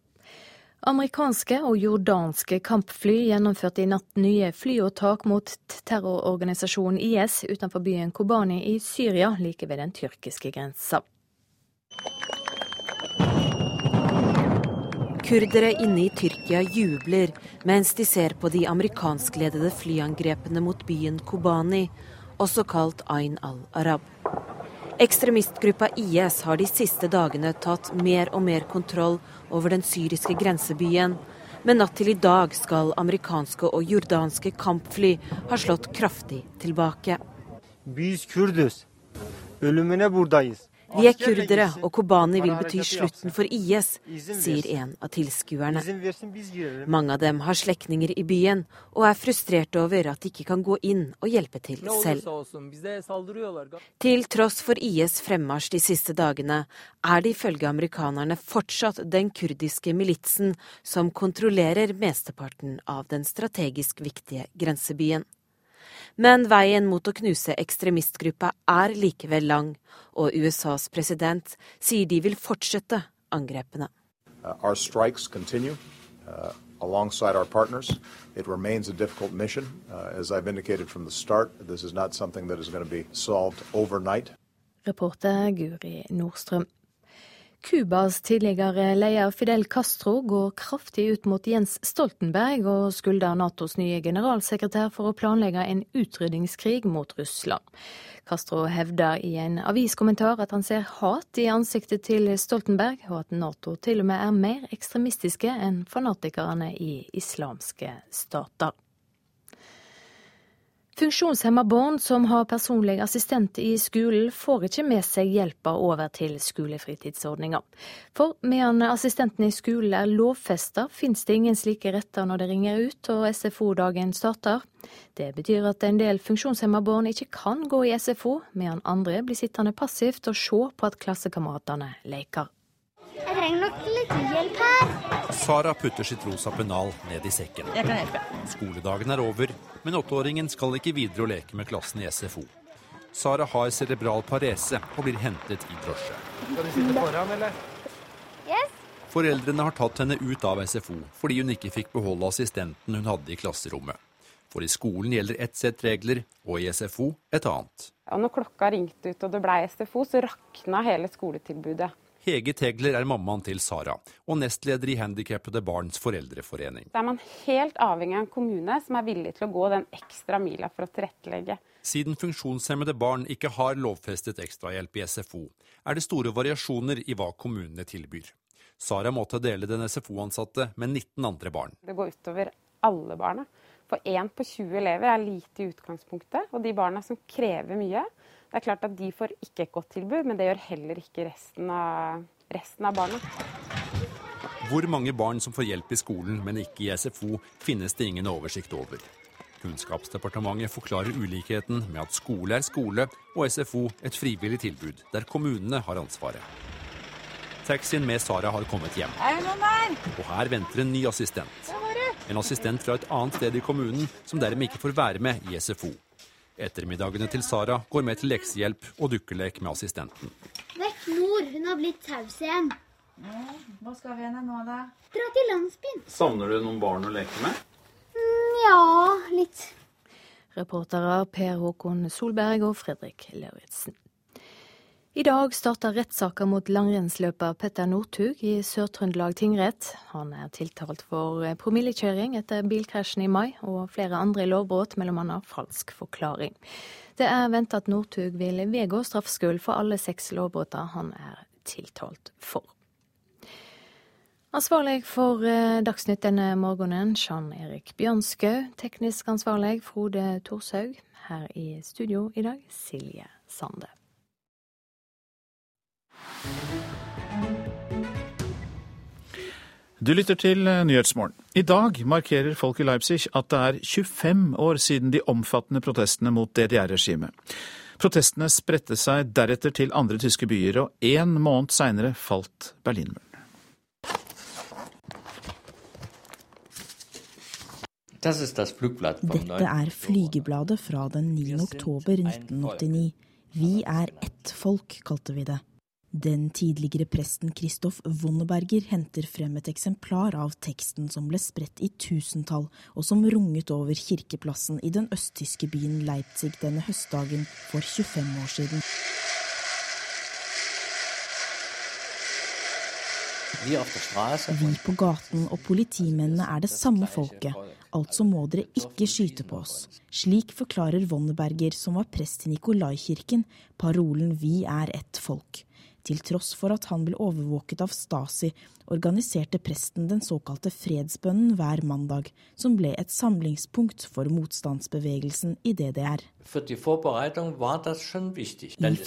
Amerikanske og jordanske kampfly gjennomførte i natt nye flyåtak mot terrororganisasjonen IS utenfor byen Kobani i Syria, like ved den tyrkiske grensa. Kurdere inne i Tyrkia jubler mens de ser på de amerikanskledede flyangrepene mot byen Kobani, også kalt Ain al-Arab. Ekstremistgruppa IS har de siste dagene tatt mer og mer kontroll over den syriske grensebyen. Men natt til i dag skal amerikanske og jordanske kampfly ha slått kraftig tilbake. Biz Kürdüz. Ölümüne buradayız. Vi er kurdere, og Kobani vil bety slutten for IS, sier en av tilskuerne. Mange av dem har slektninger i byen, og er frustrerte over at de ikke kan gå inn og hjelpe til selv. Til tross for IS fremmarsj de siste dagene, er det ifølge amerikanerne fortsatt den kurdiske militsen som kontrollerer mesteparten av den strategisk viktige grensebyen. Men veien mot å knuse ekstremistgruppa er likevel lang, og USAs president sier de vil fortsette angrepene. Uh, our strikes continue uh, alongside our partners. It remains a difficult mission. Uh, as I've indicated from the start, this is not something that is going to be solved overnight. Reporter Guri Nordstrøm. Cubas tidligere leder Fidel Castro går kraftig ut mot Jens Stoltenberg og skylder Natos nye generalsekretær for å planlegge en utryddingskrig mot Russland. Castro hevder i en aviskommentar at han ser hat i ansiktet til Stoltenberg, og at Nato til og med er mer ekstremistiske enn fanatikerne i islamske stater. Funksjonshemma barn som har personlig assistent i skolen, får ikke med seg hjelpa over til skolefritidsordninga. For medan assistenten i skolen er lovfesta, finnes det ingen slike retter når det ringer ut og SFO-dagen starter. Det betyr at en del funksjonshemma barn ikke kan gå i SFO, medan andre blir sittende passivt og se på at klassekameratene leker. Jeg trenger nok litt hjelp her. Sara putter sitt rosa pennal ned i sekken. Jeg kan hjelpe. Skoledagen er over, men åtteåringen skal ikke videre og leke med klassen i SFO. Sara har cerebral parese og blir hentet i drosje. Skal du sitte foran, eller? Yes. Foreldrene har tatt henne ut av SFO fordi hun ikke fikk beholde assistenten hun hadde i klasserommet. For i skolen gjelder ett sett regler, og i SFO et annet. Og når klokka ringte ut og det blei SFO, så rakna hele skoletilbudet. Hege Tegler er mammaen til Sara, og nestleder i Handikappede barns foreldreforening. Da er man helt avhengig av en kommune som er villig til å gå den ekstra mila for å tilrettelegge. Siden funksjonshemmede barn ikke har lovfestet ekstrahjelp i SFO, er det store variasjoner i hva kommunene tilbyr. Sara måtte dele den SFO-ansatte med 19 andre barn. Det går utover alle barna. For én på 20 elever er lite i utgangspunktet. Og de barna som krever mye, det er klart at de får ikke et godt tilbud, men det gjør heller ikke resten av, resten av barna. Hvor mange barn som får hjelp i skolen, men ikke i SFO, finnes det ingen oversikt over. Kunnskapsdepartementet forklarer ulikheten med at skole er skole og SFO et frivillig tilbud der kommunene har ansvaret. Taxien med Sara har kommet hjem. Og her venter en ny assistent. En assistent fra et annet sted i kommunen som dermed ikke får være med i SFO. Ettermiddagene til Sara går med til leksehjelp og dukkelek med assistenten. Vekk mor, hun har blitt taus igjen. Hva skal vi henne nå, da? Dra til landsbyen. Savner du noen barn å leke med? Ja, litt. Reportere Per Håkon Solberg og Fredrik Lauritzen. I dag starter rettssaker mot langrennsløper Petter Northug i Sør-Trøndelag tingrett. Han er tiltalt for promillekjøring etter bilkrasjen i mai, og flere andre lovbrudd, bl.a. falsk forklaring. Det er ventet at Northug vil vedgå straffskyld for alle seks lovbruddene han er tiltalt for. Ansvarlig for eh, Dagsnytt denne morgenen, Jean Erik Bjørnskau. Teknisk ansvarlig, Frode Thorshaug. Her i studio i dag, Silje Sande. Du lytter til eh, Nyhetsmorgen. I dag markerer folk i Leipzig at det er 25 år siden de omfattende protestene mot DDR-regimet. Protestene spredte seg deretter til andre tyske byer, og én måned seinere falt Berlinmuren. Dette er flygebladet fra den 9. oktober 1989. Vi er ett folk, kalte vi det. Den tidligere presten Kristoff Wonneberger henter frem et eksemplar av teksten som ble spredt i tusentall, og som runget over kirkeplassen i den østtyske byen Leipzig denne høstdagen for 25 år siden. Vi på gaten og politimennene er det samme folket, altså må dere ikke skyte på oss. Slik forklarer Wonneberger, som var prest i Nikolaikirken, parolen Vi er ett folk. Til tross for at han ble overvåket av Stasi, organiserte presten den såkalte fredsbønnen hver mandag, som ble et samlingspunkt for motstandsbevegelsen i DDR. I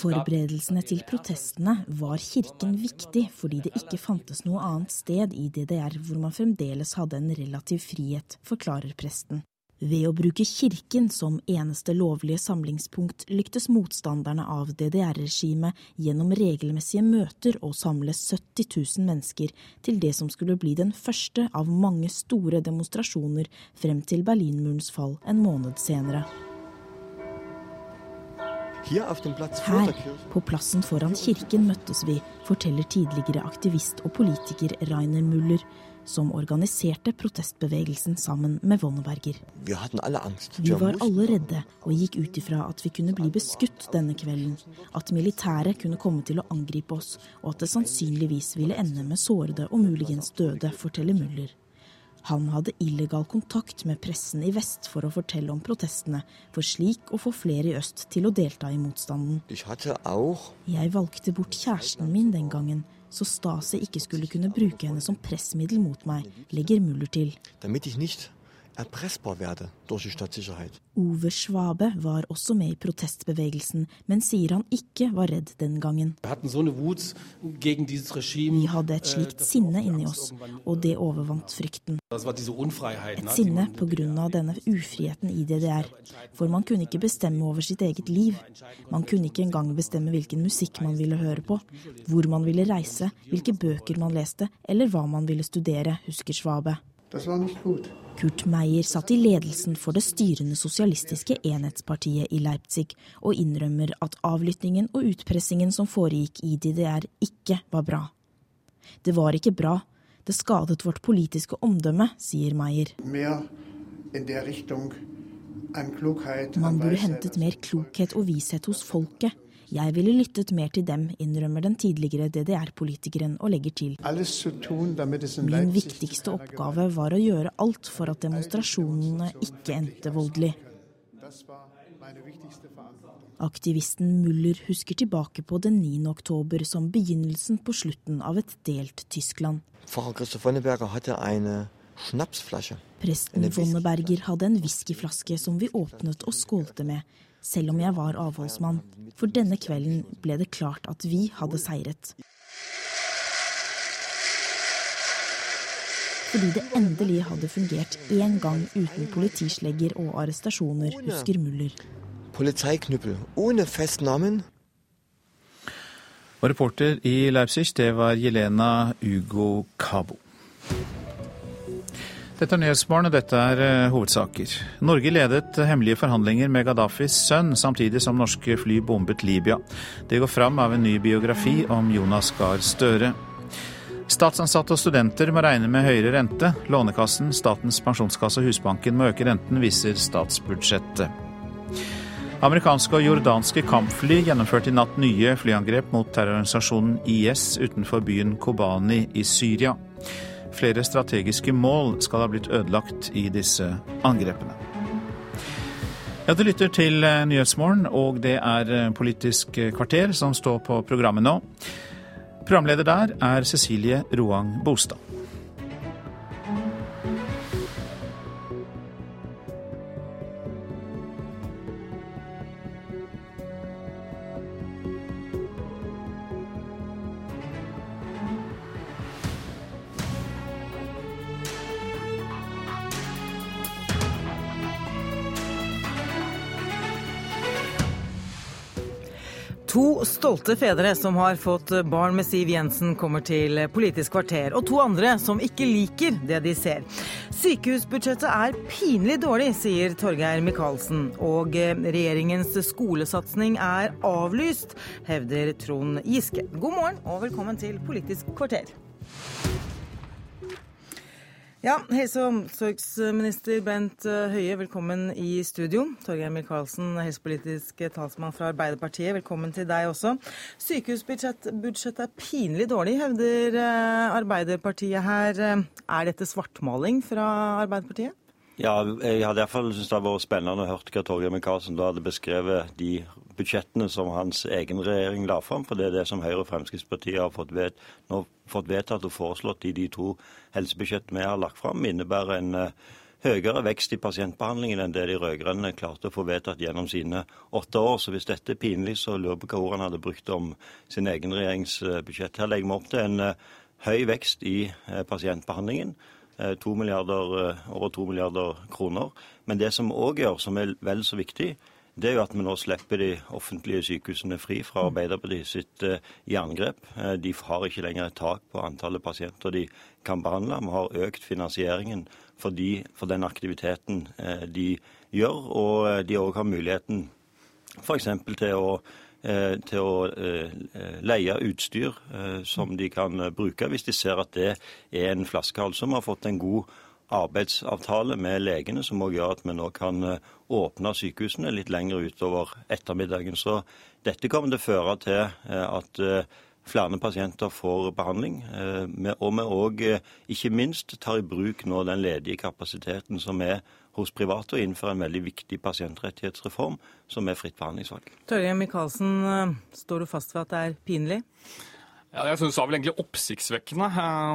forberedelsene til protestene var kirken viktig fordi det ikke fantes noe annet sted i DDR hvor man fremdeles hadde en relativ frihet, forklarer presten. Ved å bruke kirken som eneste lovlige samlingspunkt lyktes motstanderne av DDR-regimet gjennom regelmessige møter å samle 70 000 mennesker til det som skulle bli den første av mange store demonstrasjoner frem til Berlinmurens fall en måned senere. Her, på plassen foran kirken, møttes vi, forteller tidligere aktivist og politiker Rainer Muller, som organiserte protestbevegelsen sammen med Wonneberger. Vi var alle redde og gikk ut ifra at vi kunne bli beskutt denne kvelden, at militæret kunne komme til å angripe oss, og at det sannsynligvis ville ende med sårede og muligens døde, forteller Muller. Han hadde illegal kontakt med pressen i vest for å fortelle om protestene, for slik å få flere i øst til å delta i motstanden. Jeg valgte bort kjæresten min den gangen, så Stasi ikke skulle kunne bruke henne som pressmiddel mot meg, legger Muller til. Erpressbar werde durch die Stadtsicherheit. Ove Schwabe var også med i protestbevegelsen, men sier han ikke var redd den gangen. Vi hadde et slikt sinne inni oss, og det overvant frykten. Et sinne pga. denne ufriheten i DDR. For man kunne ikke bestemme over sitt eget liv. Man kunne ikke engang bestemme hvilken musikk man ville høre på, hvor man ville reise, hvilke bøker man leste, eller hva man ville studere, husker Schwabe. Kurt Meyer satt i ledelsen for det styrende sosialistiske enhetspartiet i Leipzig, og innrømmer at avlyttingen og utpressingen som foregikk i DDR, ikke var bra. Det var ikke bra. Det skadet vårt politiske omdømme, sier Meyer. Man burde hentet mer klokhet og vishet hos folket, jeg ville lyttet mer til dem, innrømmer den tidligere DDR-politikeren og legger til. Min viktigste oppgave var å gjøre alt for at demonstrasjonene ikke endte voldelig. Aktivisten Muller husker tilbake på den 9. oktober som begynnelsen på slutten av et delt Tyskland. Frau Christoph Wonneberger hadde en snapsflasche. Presten Wonneberger hadde en whiskyflaske som vi åpnet og skålte med, selv om jeg var avholdsmann. For denne kvelden ble det klart at vi hadde seiret. Fordi det endelig hadde fungert én gang uten politislegger og arrestasjoner, husker Muller. Polizeiknüppel ohne festnamen. Og reporter i Leipzig, det var Jelena Ugo Cabo. Dette er Nyhetsmorgen, og dette er uh, hovedsaker. Norge ledet hemmelige forhandlinger med Gaddafis sønn, samtidig som norske fly bombet Libya. Det går fram av en ny biografi om Jonas Gahr Støre. Statsansatte og studenter må regne med høyere rente. Lånekassen, Statens pensjonskasse og Husbanken må øke renten, viser statsbudsjettet. Amerikanske og jordanske kampfly gjennomførte i natt nye flyangrep mot terrororganisasjonen IS utenfor byen Kobani i Syria. Flere strategiske mål skal ha blitt ødelagt i disse angrepene. Ja, Du lytter til eh, Nyhetsmorgen, og det er eh, Politisk kvarter som står på programmet nå. Programleder der er Cecilie Roang Bostad. To stolte fedre som har fått barn med Siv Jensen, kommer til Politisk kvarter. Og to andre som ikke liker det de ser. Sykehusbudsjettet er pinlig dårlig, sier Torgeir Micaelsen. Og regjeringens skolesatsing er avlyst, hevder Trond Giske. God morgen og velkommen til Politisk kvarter. Ja, Helse- og omsorgsminister Bent Høie, velkommen i studio. Torgeir Micaelsen, helsepolitisk talsmann fra Arbeiderpartiet, velkommen til deg også. Sykehusbudsjettet er pinlig dårlig, hevder Arbeiderpartiet her. Er dette svartmaling fra Arbeiderpartiet? Ja, jeg hadde iallfall syntes det hadde vært spennende å høre hva Torgeir Micaelsen da hadde beskrevet de budsjettene som hans egen regjering la fram. For det er det som Høyre og Fremskrittspartiet har fått, ved, fått vedtatt og foreslått i de to helsebudsjettene vi har lagt fram, innebærer en uh, høyere vekst i pasientbehandlingen enn det de rød-grønne klarte å få vedtatt gjennom sine åtte år. Så hvis dette er pinlig, så lurer jeg på hva ord han hadde brukt om sin egen regjerings budsjett. Her legger vi opp til en uh, høy vekst i pasientbehandlingen. 2 milliarder, over to milliarder kroner. Men det som òg gjør, som er vel så viktig, det er jo at vi nå slipper de offentlige sykehusene fri fra Arbeiderpartiet sitt jerngrep. Uh, de har ikke lenger et tak på antallet pasienter de kan behandle. Vi har økt finansieringen for, de, for den aktiviteten uh, de gjør, og de òg har muligheten f.eks. til å til å leie utstyr som de kan bruke, hvis de ser at det er en flaskehals. Som har fått en god arbeidsavtale med legene, som òg gjør at vi nå kan åpne sykehusene litt lenger utover ettermiddagen. Så dette kommer til å føre til at flere pasienter får behandling. Og vi òg ikke minst tar i bruk nå den ledige kapasiteten som er hos private, og innfører en veldig viktig pasientrettighetsreform, som er fritt behandlingsvalg. Torgeir Micaelsen, står du fast ved at det er pinlig? Ja, jeg synes det var vel egentlig oppsiktsvekkende.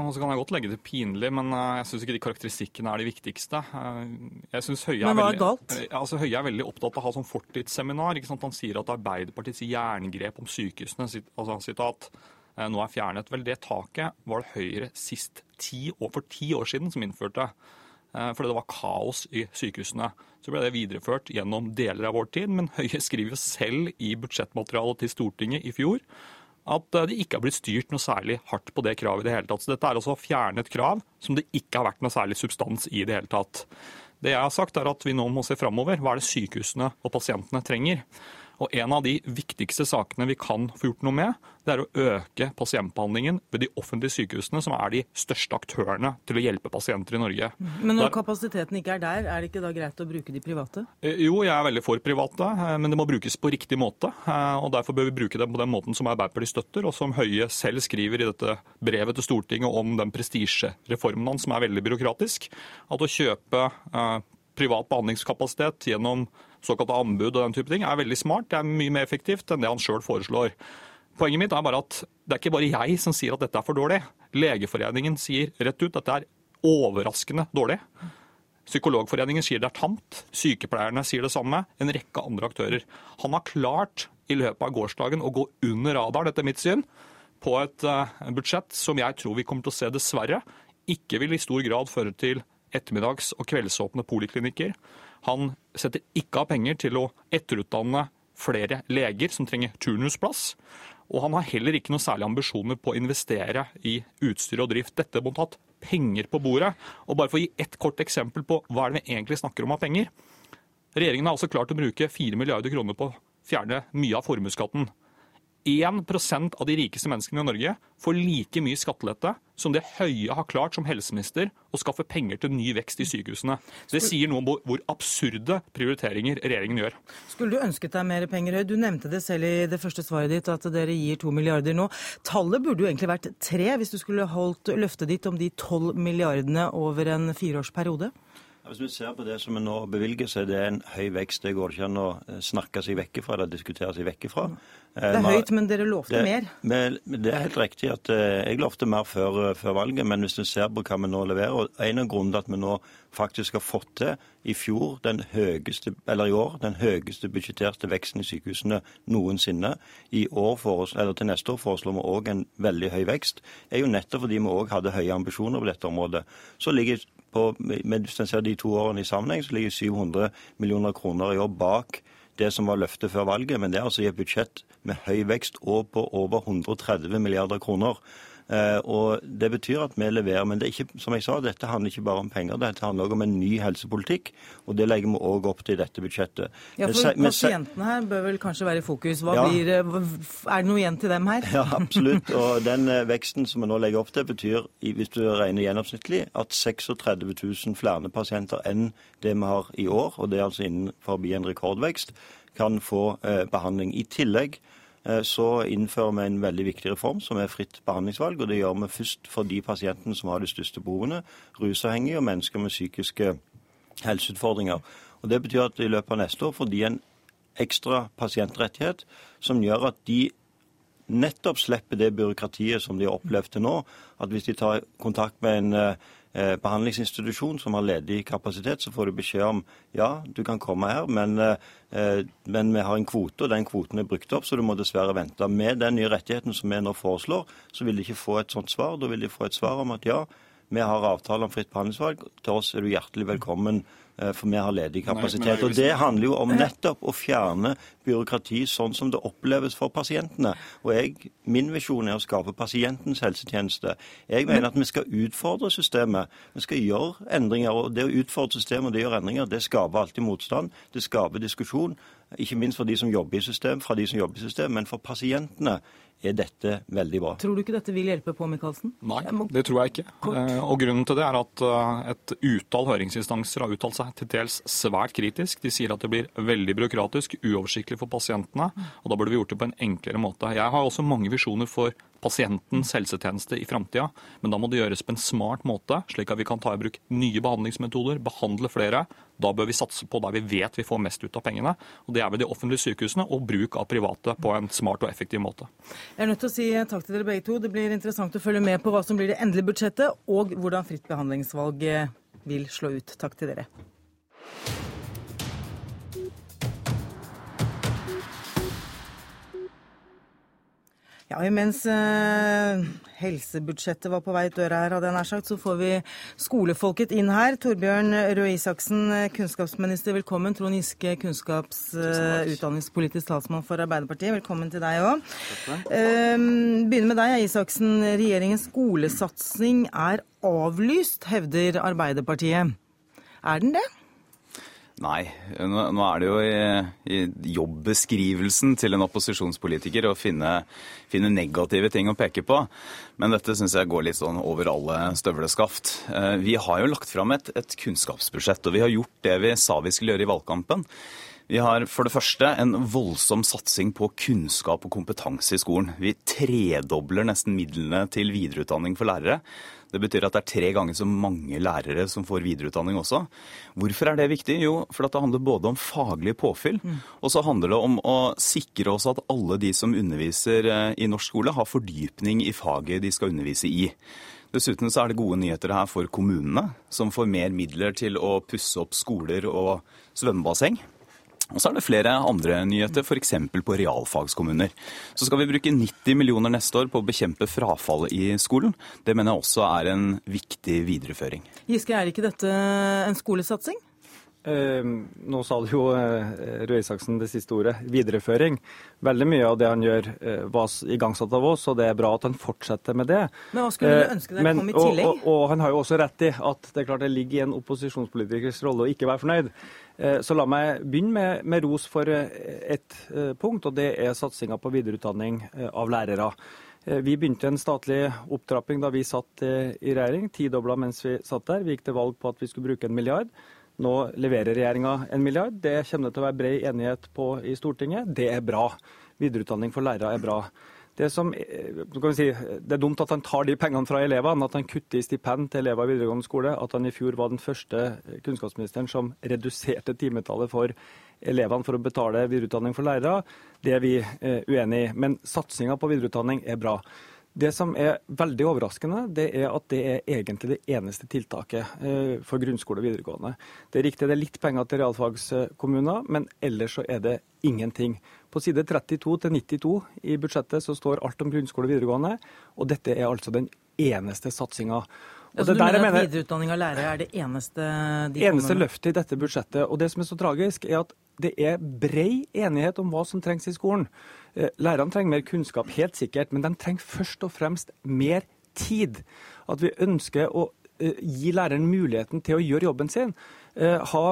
Og så kan jeg godt legge det pinlig, men jeg syns ikke de karakteristikkene er de viktigste. Jeg synes Høie men hva er, veldig, galt? Altså, Høie er veldig opptatt av å ha sånn fortidsseminar. ikke sant? Han sier at Arbeiderpartiets jerngrep om sykehusene altså sitat, nå er fjernet. Vel, det taket var det Høyre sist ti år, for ti år siden som innførte. Fordi det var kaos i sykehusene. Så ble det videreført gjennom deler av vår tid. Men Høie skriver selv i budsjettmaterialet til Stortinget i fjor at det ikke har blitt styrt noe særlig hardt på det kravet i det hele tatt. Så dette er altså å fjerne et krav som det ikke har vært noe særlig substans i det hele tatt. Det jeg har sagt er at vi nå må se framover. Hva er det sykehusene og pasientene trenger? Og En av de viktigste sakene vi kan få gjort noe med, det er å øke pasientbehandlingen ved de offentlige sykehusene, som er de største aktørene til å hjelpe pasienter i Norge. Men når Der- kapasiteten ikke er der, er det ikke da greit å bruke de private? Eh, Jo, jeg er veldig for private, eh, men det må brukes på riktig måte. eh, og Derfor bør vi bruke det på den måten som Arbeiderpartiet støtter, og som Høie selv skriver i dette brevet til Stortinget om den prestisjereformen hans, som er veldig byråkratisk. At å kjøpe privat behandlingskapasitet gjennom såkalte anbud og den type ting, er veldig smart. Det er mye mer effektivt enn det han sjøl foreslår. Poenget mitt er bare at det er ikke bare jeg som sier at dette er for dårlig. Legeforeningen sier rett ut at dette er overraskende dårlig. Psykologforeningen sier det er tamt. Sykepleierne sier det samme. En rekke andre aktører. Han har klart i løpet av gårsdagen å gå under radaren, etter mitt syn, på et uh, budsjett som jeg tror vi kommer til å se dessverre ikke vil i stor grad føre til ettermiddags- og kveldsåpne poliklinikker. Han setter ikke av penger til å etterutdanne flere leger som trenger turnusplass. Og han har heller ikke noe særlig ambisjoner på å investere i utstyr og drift. Dette må tatt penger på bordet. Og bare for å gi ett kort eksempel på hva er det vi egentlig snakker om av penger. Regjeringen har altså klart å bruke 4 milliarder kroner på å fjerne mye av formuesskatten. 1% av de rikeste menneskene i Norge får like mye skattelette som det Høie har klart som helseminister å skaffe penger til ny vekst i sykehusene. Det sier noe om hvor absurde prioriteringer regjeringen gjør. Skulle du ønsket deg mer penger, Høie? Du nevnte det selv i det første svaret ditt, at dere gir to milliarder nå. Tallet burde jo egentlig vært tre, hvis du skulle holdt løftet ditt om de tolv milliardene over en fireårsperiode? Hvis vi ser på det som vi nå bevilger, så er det en høy vekst. Det går ikke an å eh, snakke seg vekk fra eller diskutere seg vekk fra. Det er høyt, men dere lovte mer? Det er helt riktig at eh, jeg lovte mer før, før, valget, men hvis vi ser på hva vi nå leverer og En av grunnene til at vi nå faktisk har fått til i fjor den høyeste, eller i år den høyeste budsjetterte veksten i sykehusene noensinne. I år foreslår, eller Til neste år foreslår vi òg en veldig høy vekst. er jo nettopp fordi vi òg hadde høye ambisjoner på dette området. Så ligger på, ser de to årene i sammenheng, så ligger 700 millioner kroner i år bak det som var løftet før valget. Men det er altså i et budsjett med høy vekst og på over 130 milliarder kroner. Eh, og Det betyr at vi leverer. Men det er ikke, som jeg sa, dette handler ikke bare om penger. Dette handler også om en ny helsepolitikk, og det legger vi òg opp til i dette budsjettet. Ja, for Pasientene her bør vel kanskje være i fokus. Ja. Blir, er det noe igjen til dem her? Ja, absolutt. Og den eh, veksten som vi nå legger opp til, betyr, hvis du regner gjennomsnittlig, at 36 000 flere pasienter enn det vi har i år, og det er altså innenfor en rekordvekst, kan få eh, behandling. I tillegg så innfører vi en veldig viktig reform, som er fritt behandlingsvalg. og Det gjør vi først for de pasientene som har de største behovene, rusavhengige og mennesker med psykiske helseutfordringer. Og Det betyr at i løpet av neste år får de en ekstra pasientrettighet som gjør at de nettopp slipper det byråkratiet som de har opplevd til nå. At hvis de tar kontakt med en eh, Eh, behandlingsinstitusjon som har ledig kapasitet, så får du beskjed om ja, du kan komme her, men, eh, men, vi har en kvote, og den kvoten er brukt opp, så du må dessverre vente. Med den nye rettigheten som vi nå foreslår, så vil de ikke få et sånt svar. Da vil de få et svar om at ja, vi har avtale om fritt behandlingsvalg, til oss er du hjertelig velkommen Eh, for vi har ledig kapasitet. Og Det handler jo om nettopp å fjerne byråkrati sånn som det oppleves for pasientene. Og jeg, Min visjon er å skape pasientens helsetjeneste. Jeg mener at vi skal utfordre systemet. Vi skal gjøre endringer. og Det å utfordre systemet og det å gjøre endringer, det skaper alltid motstand. Det skaper diskusjon. Ikke minst for de som jobber i system, fra de som jobber i system, men for pasientene er dette veldig bra. Tror du ikke dette vil hjelpe på, Michaelsen? Nei, det tror jeg ikke. Kort. Eh, og Grunnen til det er at eh, et utall høringsinstanser har uttalt seg til dels svært kritisk. De sier at det blir veldig byråkratisk, uoversiktlig for pasientene. og Da burde vi gjort det på en enklere måte. Jeg har også mange visjoner for pasientens helsetjeneste i framtida. Men da må det gjøres på en smart måte, slik at vi kan ta i bruk nye behandlingsmetoder, behandle flere. Da bør vi satse på der vi vet vi får mest ut av pengene. og Det er ved de offentlige sykehusene og bruk av private på en smart og effektiv måte. Jeg er nødt til å si takk til dere begge to. Det blir interessant å følge med på hva som blir det endelige budsjettet, og hvordan fritt behandlingsvalg vil slå ut. Takk til dere. Ja, Mens eh, helsebudsjettet var på vei ut døra her, hadde jeg nær sagt, så får vi skolefolket inn her. Torbjørn Røe Isaksen, kunnskapsminister, velkommen. Trond Giske, kunnskaps-, og utdanningspolitisk talsmann for Arbeiderpartiet, velkommen til deg òg. Eh, begynner med deg, Isaksen. Regjeringens skolesatsing er avlyst, hevder Arbeiderpartiet. Er den det? Nei, nå er det jo i, i jobbeskrivelsen til en opposisjonspolitiker å finne, finne, negative ting å peke på. Men dette syns jeg går litt sånn over alle støvleskaft. Eh, vi har jo lagt fram et, et kunnskapsbudsjett, og vi har gjort det vi sa vi skulle gjøre i valgkampen. Vi har for det første en voldsom satsing på kunnskap og kompetanse i skolen. Vi tredobler nesten midlene til videreutdanning for lærere. Det betyr at det er tre ganger så mange lærere som får videreutdanning også. Hvorfor er det viktig? Jo, for det handler både om faglig påfyll, mm. og så handler det om å sikre oss at alle de som underviser eh, i norsk skole, har fordypning i faget de skal undervise i. Dessuten så er det gode nyheter her for kommunene, som får mer midler til å pusse opp skoler og svømmebasseng. Og så er det flere andre nyheter, f.eks. på realfagskommuner. Så skal vi bruke 90 millioner neste år på å bekjempe frafallet i skolen. Det mener jeg også er en viktig videreføring. Giske, er ikke dette en skolesatsing? Eh, nå sa det jo eh, Røe Isaksen det siste ordet, videreføring. Veldig mye av det han gjør eh, var igangsatt av oss, og det er bra at han fortsetter med det. Men hva skulle du ønske deg kom i tillegg? Og, og, og, han har jo også rett i at det er klart det ligger i en opposisjonspolitikers rolle å ikke være fornøyd. Så la meg begynne med, med ros for ett punkt, og det er satsinga på videreutdanning av lærere. Vi begynte en statlig opptrapping da vi satt i regjering, tidobla mens vi satt der. Vi gikk til valg på at vi skulle bruke en milliard. Nå leverer regjeringa en milliard. Det kommer det til å være bred enighet på i Stortinget. Det er bra. Videreutdanning for lærere er bra. Det, som, eh, si, det, er dumt at han tar de pengene fra elevene, at han kutter i stipend til elever i videregående skole. At han i fjor var den første kunnskapsministeren som reduserte timetallet for elevene for å betale videreutdanning for lærere. Det er vi eh, uenig i. Men satsinga på videreutdanning er bra. Det som er veldig overraskende, det er at det er egentlig det eneste tiltaket eh, for grunnskole og videregående. Det er riktig det er litt penger til realfagskommuner, men ellers så er det ingenting. På side 32 til 92 i budsjettet så står alt om grunnskole og videregående, og dette er altså den eneste satsinga. Altså, du mener at videreutdanning av lærere er det eneste de Eneste løftet i dette budsjettet. Og det som er så tragisk, er at det er brei enighet om hva som trengs i skolen. Eh, lærerne trenger mer kunnskap, helt sikkert, men de trenger først og fremst mer tid. At vi ønsker å eh, gi læreren muligheten til å gjøre jobben sin. Eh, ha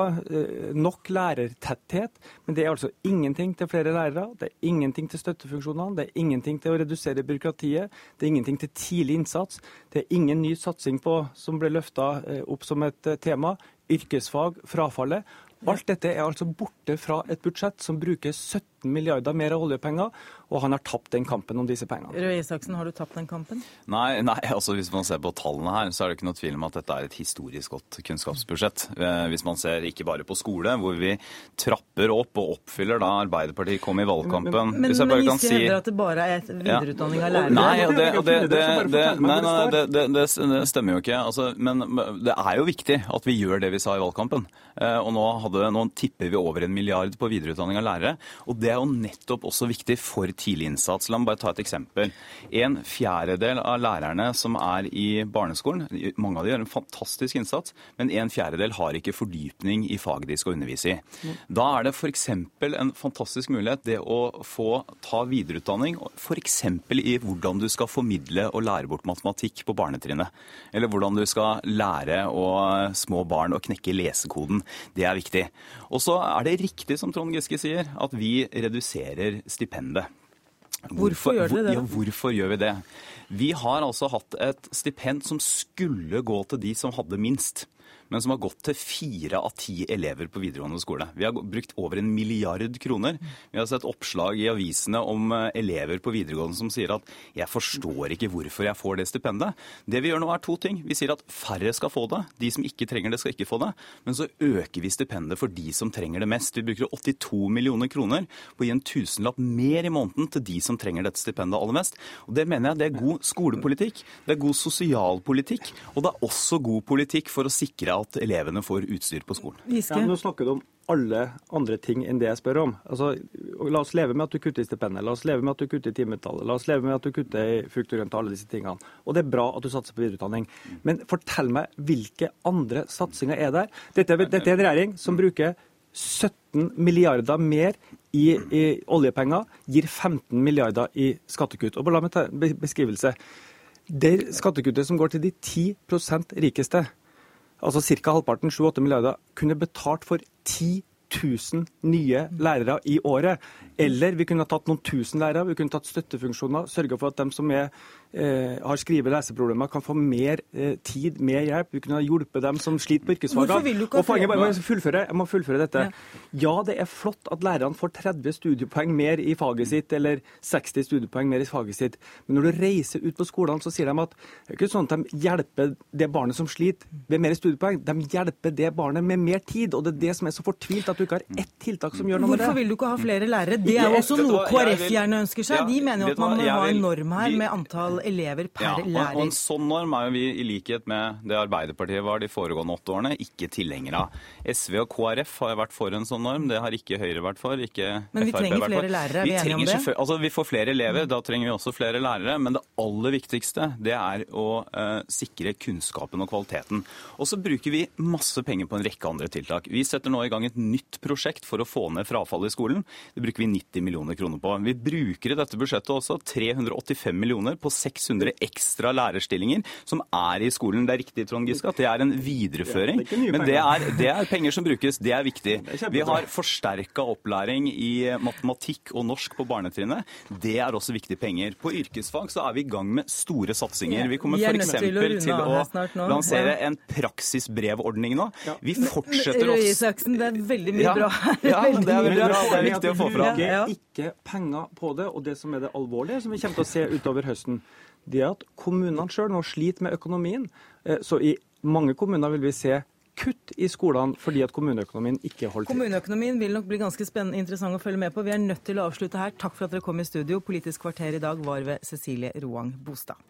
nok lærertetthet. Men det er altså ingenting til flere lærere. Det er ingenting til støttefunksjonene. Det er ingenting til å redusere byråkratiet. Det er ingenting til tidlig innsats. Det er ingen ny satsing på, som ble løfta opp som et tema, yrkesfag, frafallet. Alt dette er altså borte fra et budsjett som bruker 17 milliarder mer av oljepenger, og han har tapt den kampen om disse pengene. Røe Isaksen, har du tapt den kampen? Nei, nei, altså hvis man ser på tallene her, så er det ikke noe tvil om at dette er et historisk godt kunnskapsbudsjett. Eh, hvis man ser ikke bare på skole, hvor vi trapper opp og oppfyller da Arbeiderpartiet kom i valgkampen. Men, men, men Giske hevder at det bare er videreutdanning videreutdanning av lærere? Nei, det, det, det, nei, nei, det, stemmer jo ikke. Altså, men det er jo viktig at vi gjør det vi sa i valgkampen. Eh, og nå, hadde, nå tipper vi over en milliard på videreutdanning av lærere. Og det er jo nettopp også viktig for tidlig innsats. La meg bare ta et eksempel. En fjerdedel av lærerne som er i barneskolen, mange av de gjør en fantastisk innsats, men en fjerdedel har ikke fordypning i faget de skal undervise i. Da er det f.eks. en fantastisk mulighet det å få ta videreutdanning f.eks. i hvordan du skal formidle og lære bort matematikk på barnetrinnet. Eller hvordan du skal lære og små barn å knekke lesekoden. Det er viktig. Og så er det riktig som Trond Giske sier, at vi reduserer stipendet. Hvorfor, hvorfor gjør dere det? Ja, hvorfor gjør vi det? Vi har altså hatt et stipend som skulle gå til de som hadde minst men som har gått til fire av ti elever på videregående skole. Vi har brukt over en milliard kroner. Vi har sett oppslag i avisene om eh, elever på videregående som sier at 'jeg forstår ikke hvorfor jeg får det stipendet'. Det vi gjør nå er to ting. Vi sier at færre skal få det. De som ikke trenger det, skal ikke få det. Men så øker vi stipendet for de som trenger det mest. Vi bruker 82 millioner kroner på å gi en tusenlapp mer i måneden til de som trenger dette stipendet aller mest. Og Det mener jeg det er god skolepolitikk, det er god sosialpolitikk, og det er også god politikk for å sikre at at elevene får utstyr på skolen. Ja, nå snakker du om alle andre ting enn det jeg spør om. Altså, la oss leve med at du kutter i stipendet, la oss leve med at du kutter i timetallet, la oss leve med at du kutter i frukt og grønt og alle disse tingene. Og det er bra at du satser på videreutdanning. Men fortell meg hvilke andre satsinger er der? Dette, dette er en regjering som bruker 17 milliarder mer i, i oljepenger, gir 15 milliarder i skattekutt. Og La meg ta en beskrivelse. Det skattekuttet som går til de 10% rikeste, altså ca. halvparten, 7-8 milliarder, kunne betalt for 10 000 nye lærere i året. Eller vi kunne tatt noen tusen lærere, vi kunne tatt støttefunksjoner, sørga for at de som er eh, har skrive- og leseproblemer, kan få mer eh, tid, mer hjelp. Vi kunne ha hjulpet dem som sliter på yrkesfagene. du Og poenget, bare- jeg fullføre, jeg må fullføre dette. Ja. det er flott at lærerne får 30 studiepoeng mer i faget sitt, eller 60 studiepoeng mer i faget sitt. Men når du reiser ut på skolene, så sier de at det er ikke sånn at de hjelper det barnet som sliter ved mer studiepoeng. De hjelper det barnet med mer tid. Og det er det som er så fortvilt, at du ikke har ett tiltak som gjør noe med det. Hvorfor vil du ikke ha flere lærere? Det er jo også noe KrF gjerne ønsker seg. De mener jo at man må ha en norm her med antall elever per Ja, og, og en sånn norm er jo vi, i likhet med det Arbeiderpartiet var de foregående åtte årene, ikke tilhengere av. SV og KrF har vært for en sånn norm, det har ikke Høyre vært for, ikke Men vi FrP trenger flere lærere, er vi enige om det? Altså, vi får flere elever, da trenger vi også flere lærere, men det aller viktigste det er å uh, sikre kunnskapen og kvaliteten. Og så bruker vi masse penger på en rekke andre tiltak. Vi setter nå i gang et nytt prosjekt for å få ned frafallet i skolen. Det bruker vi 90 millioner kroner på. Vi bruker i dette budsjettet også 385 millioner på 600 ekstra lærerstillinger som er i skolen. Det er riktig, Trond Giske, at det er en videreføring. Ja, det er men det er, det er penger som brukes. Det er viktig. kjempebra. Vi har forsterka opplæring i matematikk og norsk på barnetrinnet. Det er også viktige penger. På yrkesfag så er vi i gang med store satsinger. Vi kommer er f.eks. til å til å lansere en praksisbrevordning nå. Vi fortsetter å Isaksen, det er veldig mye Ja. bra her. Ja, det er veldig bra. Det er viktig å få fram. Vi Ja. bruker ikke penger på det. Og det som er det alvorlige, som vi kommer til å se utover høsten, det er at kommunene sjøl nå sliter med økonomien. Eh, Så i mange kommuner vil vi se kutt i skolene fordi at kommuneøkonomien ikke holder til. Kommuneøkonomien vil nok bli ganske spennende interessant å følge med på. Vi er nødt til å avslutte her. Takk for at dere kom i studio. Politisk kvarter i dag var ved Cecilie Roang Bostad.